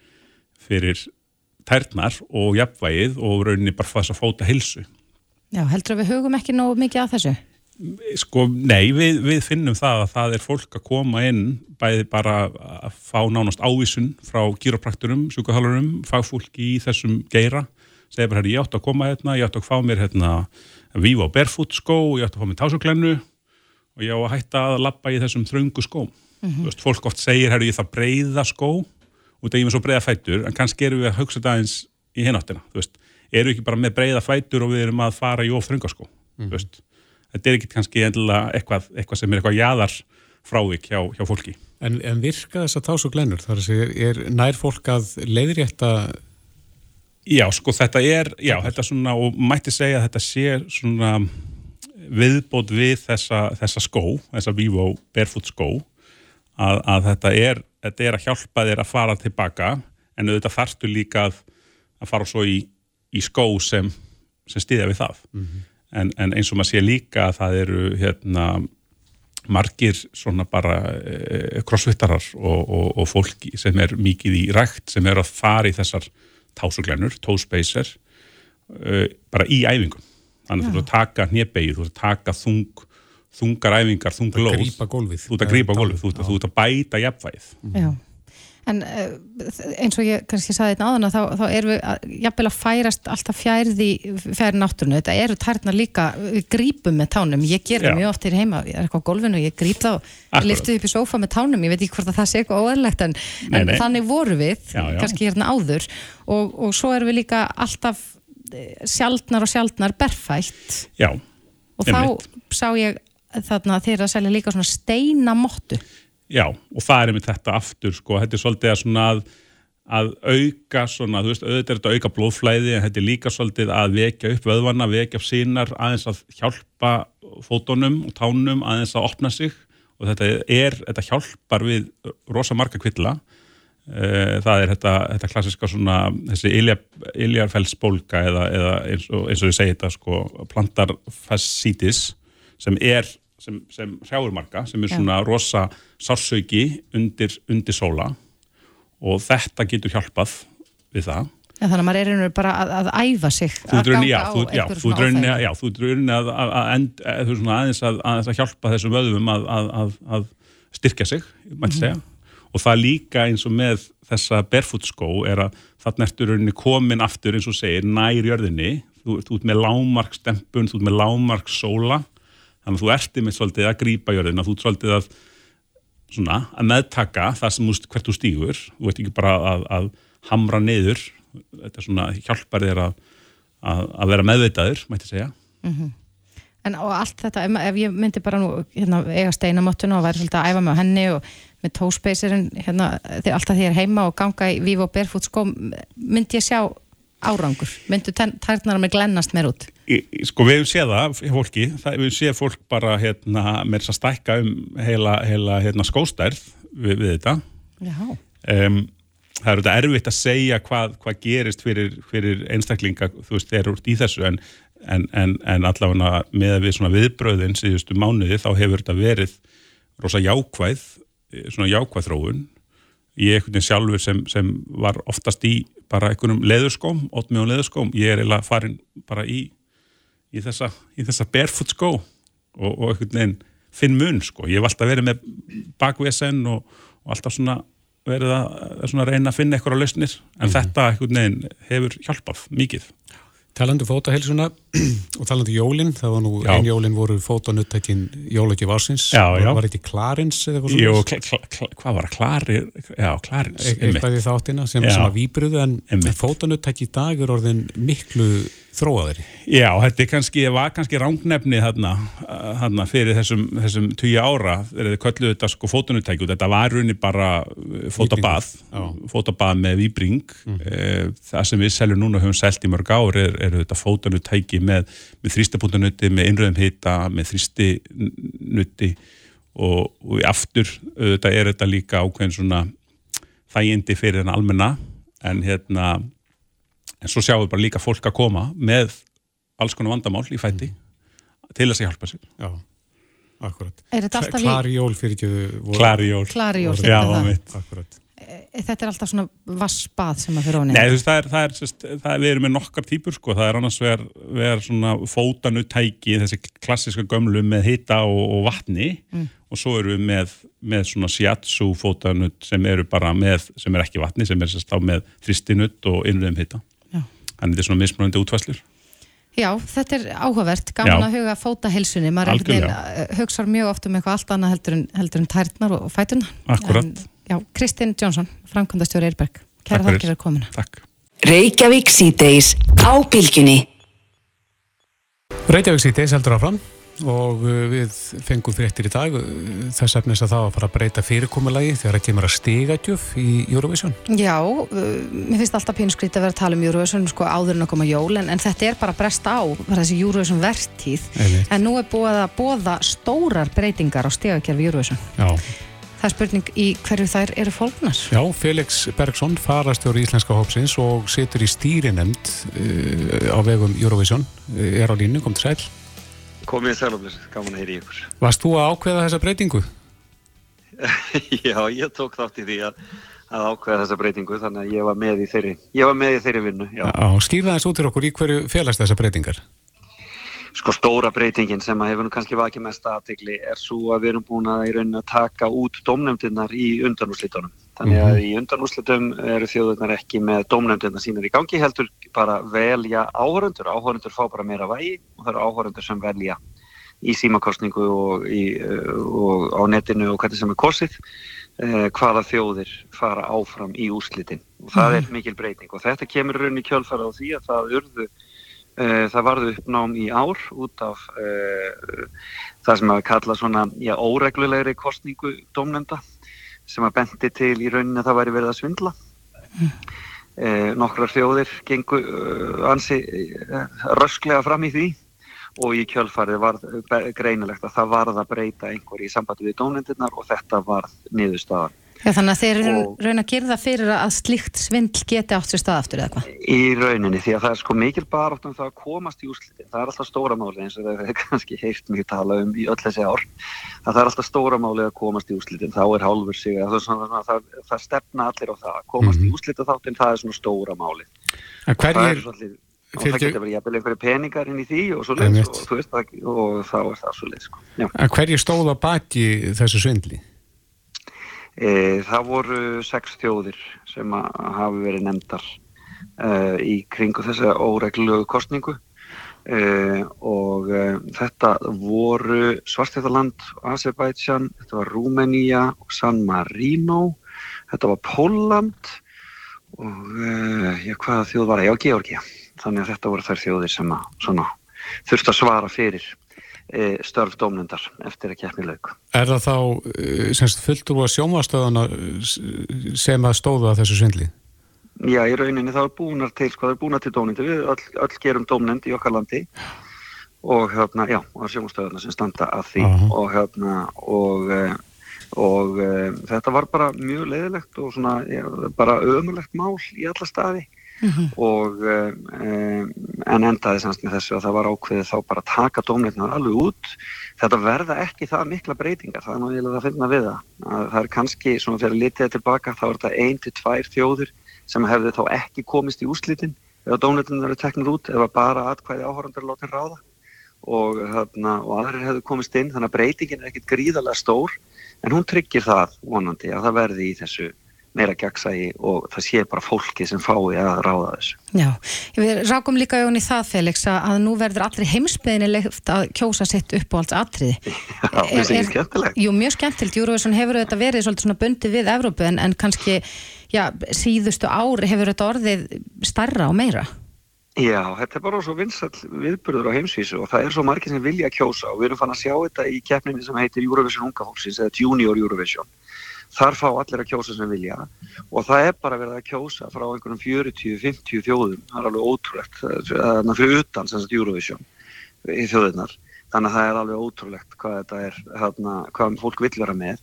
fyrir tærnar og jafnvægið og rauninni bara þess að fóta hilsu Já, heldur að við hugum ekki nógu mikið að þessu? Sko, nei, við, við finnum það að það er fólk að koma inn bæði bara að fá nánast ávísun frá gýroprakturum, sjúkahalurum fagfólki í þessum geira segja bara, ég átt að koma hérna, ég átt að fá mér hérna, Vivo Barefoot skó ég átt að fá mér tásuglennu og ég á að hætta að lappa í þessum þröngu skóm mm -hmm. veist, fólk oft segir, herru, ég það breyða skó út af ég með svo breyða fætur en kannski erum við að hugsa þetta eins í hináttina, þú veist eru ekki bara með breyða fætur og við erum að fara í ofþröngaskó mm. Þetta er ekki kannski eitthvað, eitthvað sem er eitthvað jæðar frávik hjá, hjá fólki En, en virka þess að þá svo glennur? Þar er, er nær fólk að leiðrétta Já, sko þetta er já, þetta svona, og mætti segja að þetta sé svona viðbót við þessa, þessa skó þessa Vivo Barefoot skó að, að þetta er þetta er að hjálpa þér að fara tilbaka en auðvitað þarftu líka að, að fara svo í í skó sem, sem stýðja við það mm -hmm. En, en eins og maður sé líka að það eru hérna margir svona bara e, crossfittarar og, og, og fólki sem er mikið í rækt sem er að fara í þessar tásuglennur, tóspacer e, bara í æfingum. Þannig að þú ert að taka hnjebegið, þú ert að taka þung þungar æfingar, þung lóð. þú ert að grípa gólfið, þú ert að bæta jafnvægið En eh, eins og ég kannski saði þetta áðan að þá, þá erum við jafnvel að færast alltaf fjærði fjæri náttúrunu. Þetta eru tærna líka, við grípum með tánum. Ég ger það mjög oft hér heima, ég er eitthvað á golfinu og ég gríp þá, liftu upp í sofa með tánum. Ég veit ekki hvort að það sé eitthvað óæðilegt en, nei, nei. en þannig voru við, já, já. kannski hérna áður og, og svo erum við líka alltaf eh, sjaldnar og sjaldnar berfætt. Já. Og þá sá ég þarna þeirra að selja líka svona steinamottu. Já, og það er með þetta aftur, sko, þetta er svolítið að svona að, að auka svona, þú veist, auðvitað er þetta að auka blóðflæði en þetta er líka svolítið að vekja upp vöðvarna, vekja upp sínar, aðeins að hjálpa fótonum og tánum aðeins að opna sig. Og þetta er, þetta hjálpar við rosa marga kvilla. Eh, það er þetta, þetta klassiska svona, þessi iljarfellsbólka eða, eða eins og, ég segi þetta, sko, plantarfascitis sem er sem, sem hrjáurmarka sem er svona rosa sársauki undir, undir sóla og þetta getur hjálpað við það. Ja, þannig að maður er einhverju bara að, að æfa sig þú að ganga á einhverjum svona áfæði. Já, þú er rauninni að, að, að aðeins að hjálpa þessum vöðum að styrkja sig, mætti mhm. segja. Mm -hmm. Og það líka eins og með þessa barefoot skó er að þarna ertu rauninni komin aftur eins og segir nær jörðinni, þú, ert með lámarkstempun, þú ert með lámarksóla þannig að þú erti með svolítið að grípa jörðina, þú ert svolítið að, svona, að meðtaka það sem úst, hvert þú stýgur, þú ert ekki bara að, að hamra niður þetta er svona hjálpar þér að, að vera meðveitaður, mætti segja mm -hmm. En og allt þetta ef, ég myndi bara nú hérna, eiga steinamottuna og væri svolítið að æfa með henni og með tóspacerinn hérna, alltaf því ég er heima og ganga í Vivo Barefoot sko, myndi ég sjá árangur? Myndu tærnar með glennast mér út? Í, sko við hefum séð það, fólki, það, við hefum séð fólk bara hérna, með þess að stækka um heila, heila hérna, skóstærð við, við þetta. Um, það er þetta erfitt að segja hvað, hvað gerist fyrir, fyrir einstaklinga, þú veist, þeir eru út í þessu en, en, en, en allavega með við svona viðbröðin síðustu mánuði þá hefur þetta verið rosa jákvæð, svona jákvæð þróun ég er einhvern veginn sjálfur sem, sem var oftast í bara einhvernum leðurskóm, ótmjóðum leðurskóm, ég er eiginlega farin bara í, í þessa, þessa barefoot skó og, og einhvern veginn finn mun sko, ég hef alltaf verið með bakvesen og, og alltaf svona verið að, að reyna að finna eitthvað á lausnir, en mm -hmm. þetta einhvern veginn hefur hjálpað mikið. Talandu fótahelsuna og talandi um jólinn, það var nú Já. ein jólinn voru fótanuttækin jólagjöf ásins Já, já. var ekki Clarins eða eitthvað svoleiðis? kl kl kl hvað var það? Klarir, já, Klarins E- eitthvað í þáttina sem, að výbruðu en Einmitt. fótanuttæki í dag er orðin miklu þróaðari Já, þetta er kannski, var kannski rángnefni þarna, uh, þarna fyrir þessum, þessum tíu ára, þegar þið kölluðu þetta sko fótunutæki og þetta var runni bara fótabað, Já. fótabað með výbring. Mm. Það sem við seljum núna og höfum selt í mörg ár er, er þetta fótunutæki með, með þrýstapuntanutti, með innröðum hita, með þrýstinutti og, og aftur, þetta er þetta líka ákveðin svona þægindi fyrir en almenna, en hérna, en svo sjáum við bara líka fólk að koma með alls konar vandamál í fætti til þess að hjálpa sér. Já, akkurat. Er þetta alltaf í- Klari jól fyrir ekki Klari jól Klari jól, Já, þetta er það. mitt Akkurat Þetta er alltaf svona vassbað sem að fyrir óni. Nei, þú veist, það er, það er, sest, það er, við erum með nokkar típur, sko, það er annars vegar, vegar svona fótanutæki, þessi klassiska gömlu með hita og, og vatni Mm. og svo erum við með, með svona shiatsu fótanut sem eru bara með, sem er ekki vatni, sem er sérst á með þristinutt og innröðum hita. Já. Þannig þetta er svona mismunandi útvæslur. Já, þetta er áhugavert, gaman Já. að huga fótahilsunni, maður uh, hugsar mjög oft um eitthvað allt annað heldur en, heldur en tærnar og, og fætuna. Akkurat. En, já, Kristinn Jónsson, framkvæmdastjóri Eirberg, kæra fyrir. þakkir að komina. Takk. Reykjavík síðdeis á bylgjunni. Reykjavík síðdeis heldur áfram og uh, við fengum fréttir í dag uh, þess efnis að það var að fara að breyta fyrirkomulagi þegar það kemur að stigagjöf í Eurovision. Já, uh, mér finnst alltaf pínuskrít að vera að tala um Eurovision sko áður en að koma jól en, en þetta er bara brest á, bara þessi Eurovision vertíð Einmitt. en nú er búið að bóða stórar breytingar á stegakerfi Eurovision. Já. Það er spurning í hverju þær eru fólknar. Já, Felix Bergson, farastjóri íslenska hópsins og situr í stýrinemnd uh, á vegum Eurovision, uh, er á línu, kom til sæl. Komið í sælumlis, gaman að heyri ykkur. Varst þú að ákveða þessa breytingu? Já, ég tók þátt í því að, að ákveða þessa breytingu, þannig að ég var með í þeirri, ég var með í þeirri vinnu, já. Já, skýrða þess út til okkur í hverju felast þessa breytingar? Sko stóra breytingin sem að hefur nú kannski vakið mest aðtegli er svo að við erum búin að í rauninni að taka út dómnefndirnar í undanúslitunum. Þannig að í undanúslitum eru þjóðurnar ekki með dómnefndirnar sínar í gangi heldur bara velja áhörundur. Áhörundur fá bara meira vægi og það eru áhörundur sem velja í símakostningu og, í, uh, og á netinu og hvernig sem er kosið eh, hvaða þjóðir fara áfram í úslitin og það er mikil breyting og þetta kemur rauninni í kjölfara á því að það urðu það varðu uppnám í ár út af uh, það sem að kalla svona já, óreglulegri kostningu dómnenda sem að bendi til í rauninni að það væri verið að svindla eh, nokkrar þjóðir gengu uh, ansi uh, rösklega fram í því og í kjölfarið var greinilegt að það varð að breyta einhver í sambandi við dómnendirnar og þetta varð niðurstaðan. Já, þannig að þeir eru raun að gera það fyrir að slíkt svindl geti átt sér stað aftur eða hvað? Í rauninni því að það er sko mikil barátt um það að komast í úrslitin. Það er alltaf stóra máli eins og það hefur kannski heyrt mjög tala um í öll þessi ár. Að það er alltaf stóra máli að komast í úrslitin. Þá er hálfur sig að það, er svona, það, það stefna allir á það. Að komast í úrslita þáttin það er svona stóra máli. En Það hverjir, er og Fyrir það getur verið jafnvel einhverju peningar inn í því og svo Einmitt. og, veist, það, og þá er það svo leið sko. Já. en hverjir stóð á baki þessu svindli? E, það voru sex þjóðir sem hafi verið nefndar e, í kringu þessa óreglulegu kostningu e, og e, þetta voru Svartþjóðaland, Azerbaijan, þetta var Rúmenía San Marino, þetta var Póland og e, já, hvaða þjóð var það? Já, Georgia. Þannig að þetta voru þær þjóðir sem að svona, þurftu að svara fyrir störf dómnendar eftir að keppni lauk. Er það þá uh, semst fulltrú að sjónvastöðana sem að stóðu að þessu svindli? Já, í rauninni þá er búnar til, sko, það er búnar til dómnendi, við öll, öll gerum dómnend í okkar landi og hérna, já, og það sjónastöðuna sem standa að því Aha. og hérna, og, eh, og e, þetta var bara mjög leiðilegt og svona, já, bara ömulegt mál í alla staði og e, en endaði semst með þessu að það var ákveðið þá bara að taka dómnefnar alveg út. Þetta verða ekki það mikla breytingar það er eiginlega að finna við það. Að það er kannski, svona fyrir litið tilbaka þá er þetta ein til tvær þjóður sem hefði þá ekki komist í úslitin eða dómnefnar eru teknir út eða bara atkvæði áhorandar látin ráða. Og, þarna, og aðrir hefðu komist inn þannig að breytingin er ekkit gríðarlega stór en hún tryggir það vonandi að það verði í þessu meira gegnsægi og það sé bara fólki sem fái að ráða þessu. Já, við rákum líka í það Felix að nú verður allir heimsbyðinni leift að kjósa sitt upp á alls atriði. Já, það er skemmtilegt. Jú, mjög skemmtilegt. Júruvísson hefur þetta verið svona bundi við Evrópu en, en kannski, já, síðustu ári hefur þetta orðið starra og meira. Já, þetta er bara svo vinsall viðbörður á heimsvísu og það er svo margir sem vilja kjósa og við erum fann að sjá þetta í keppninni sem heitir Eurovision Unga Fólksins eða Junior Eurovision þar fá allir að kjósa sem vilja. Og það er bara verið að kjósa frá einhvernum 40-50 þjóðum. Það er alveg ótrúlegt. Þannig að fyrir utan sem sagt Eurovision í þjóðunar þannig að það er alveg ótrúlegt hvað þetta er þarna, hvað fólk vil vera með.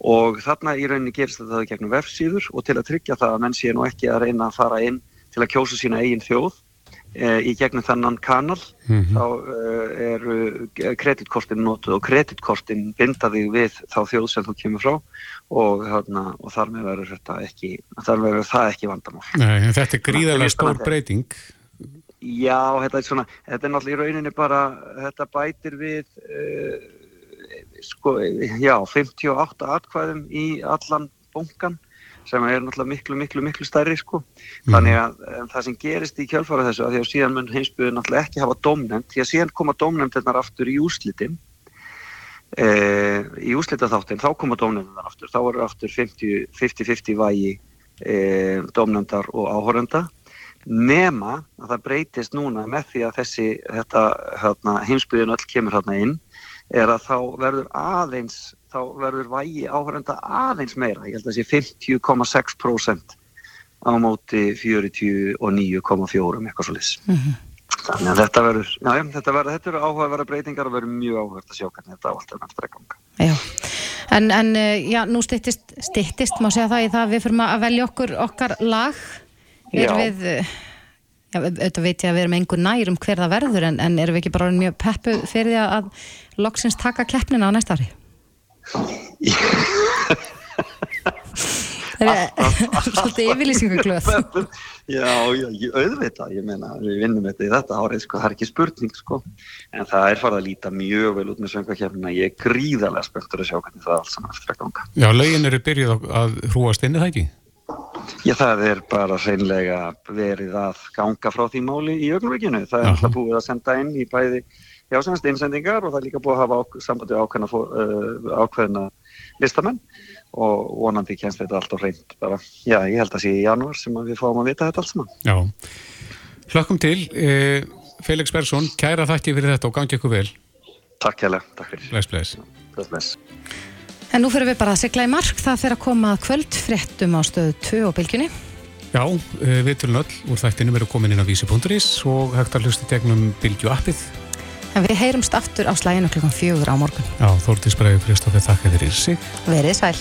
Og þarna í rauninni gerist þetta gegnum vefsíður og til að tryggja það að menn sé nú ekki að reyna að fara inn til að kjósa sína eigin þjóð í gegnum þannan kanal mm -hmm. þá uh, eru kreditkortin notuð og kreditkortin bindaði við þá þjóð sem þú kemur frá og, þarna, og þar með verður þetta ekki það ekki vandamál. Nei, Þetta er gríðarlega stór breyting. Já, þetta er svona þetta er náttúrulega í rauninni bara þetta bætir við uh, sko, já, 58 atkvæðum í allan bunkan sem er náttúrulega miklu, miklu, miklu stærri sko. Þannig að það sem gerist í kjálfara þessu, að því að síðan mun heimsbyðu náttúrulega ekki hafa domnefnd, því að síðan koma domnefndirnar aftur í úslitin e, í úslitaþáttin þá koma domnefndirnar aftur, þá eru aftur 50-50 vægi e, domnefndar og áhórenda nema að það breytist núna með því að þessi hérna, heimsbyðun öll kemur hérna inn er að þá verður aðeins þá verður vægi áhverjanda aðeins meira, ég held að það sé 50,6% á móti 49,4 eitthvað svo lis mm -hmm. þannig að þetta verður já, þetta verður, þetta verður áhugaverða breytingar og verður mjög áhugavert að sjá hvernig þetta á allt er nættur að ganga. Já, en, en eh, já, nú stittist, stittist má segja það í það við fyrir að velja okkur okkar lag. Er já. við eh, auðvitað veit ég að við erum einhver nær um hver það verður en, en erum við ekki bara mjög peppu fyrir því að loksins taka keppnina á næsta ári? Það er svolítið yfirlýsinguglöð Já, já, ég auðvita ég meina, við vinnum þetta í þetta árið sko, það er ekki spurning sko. En það er farið að líta mjög vel út með söngvakefnina ég er gríðarlega spöktur að sjá hvernig það allt saman eftir að ganga. Já, lögin eru byrjuð að hrúast inn, er það ekki? Já, það er bara hreinlega verið að ganga frá því máli í ögnumveikinu það er alltaf búið að senda inn í bæði já, semst einsendingar og það er líka búið að hafa ák sambandi ákveðna, uh, ákveðna listamenn og vonandi kennst þetta allt á hreint bara, já, ég held að sé í janúar sem við fáum að vita þetta allt saman. Já, hlökkum til eh, Felix Bergson, kæra þakki fyrir þetta og gangi ykkur vel. Takk kæra, takk fyrir. Bless, bless. Bless, bless. En nú fyrir við bara að segla í mark, það fyrir að koma kvöld fréttum á stöðu 2 og bylginni. Já, eh, við tulum öll úr þættinum eru komin inn á vísi.is og hægt að hlusta gegnum bylgju appið En við heyrumst aftur á slæginu klukkan fjögur á morgun. Já, Þórtís Bræði Kristófi, þakka fyrir sig. Verið sæl.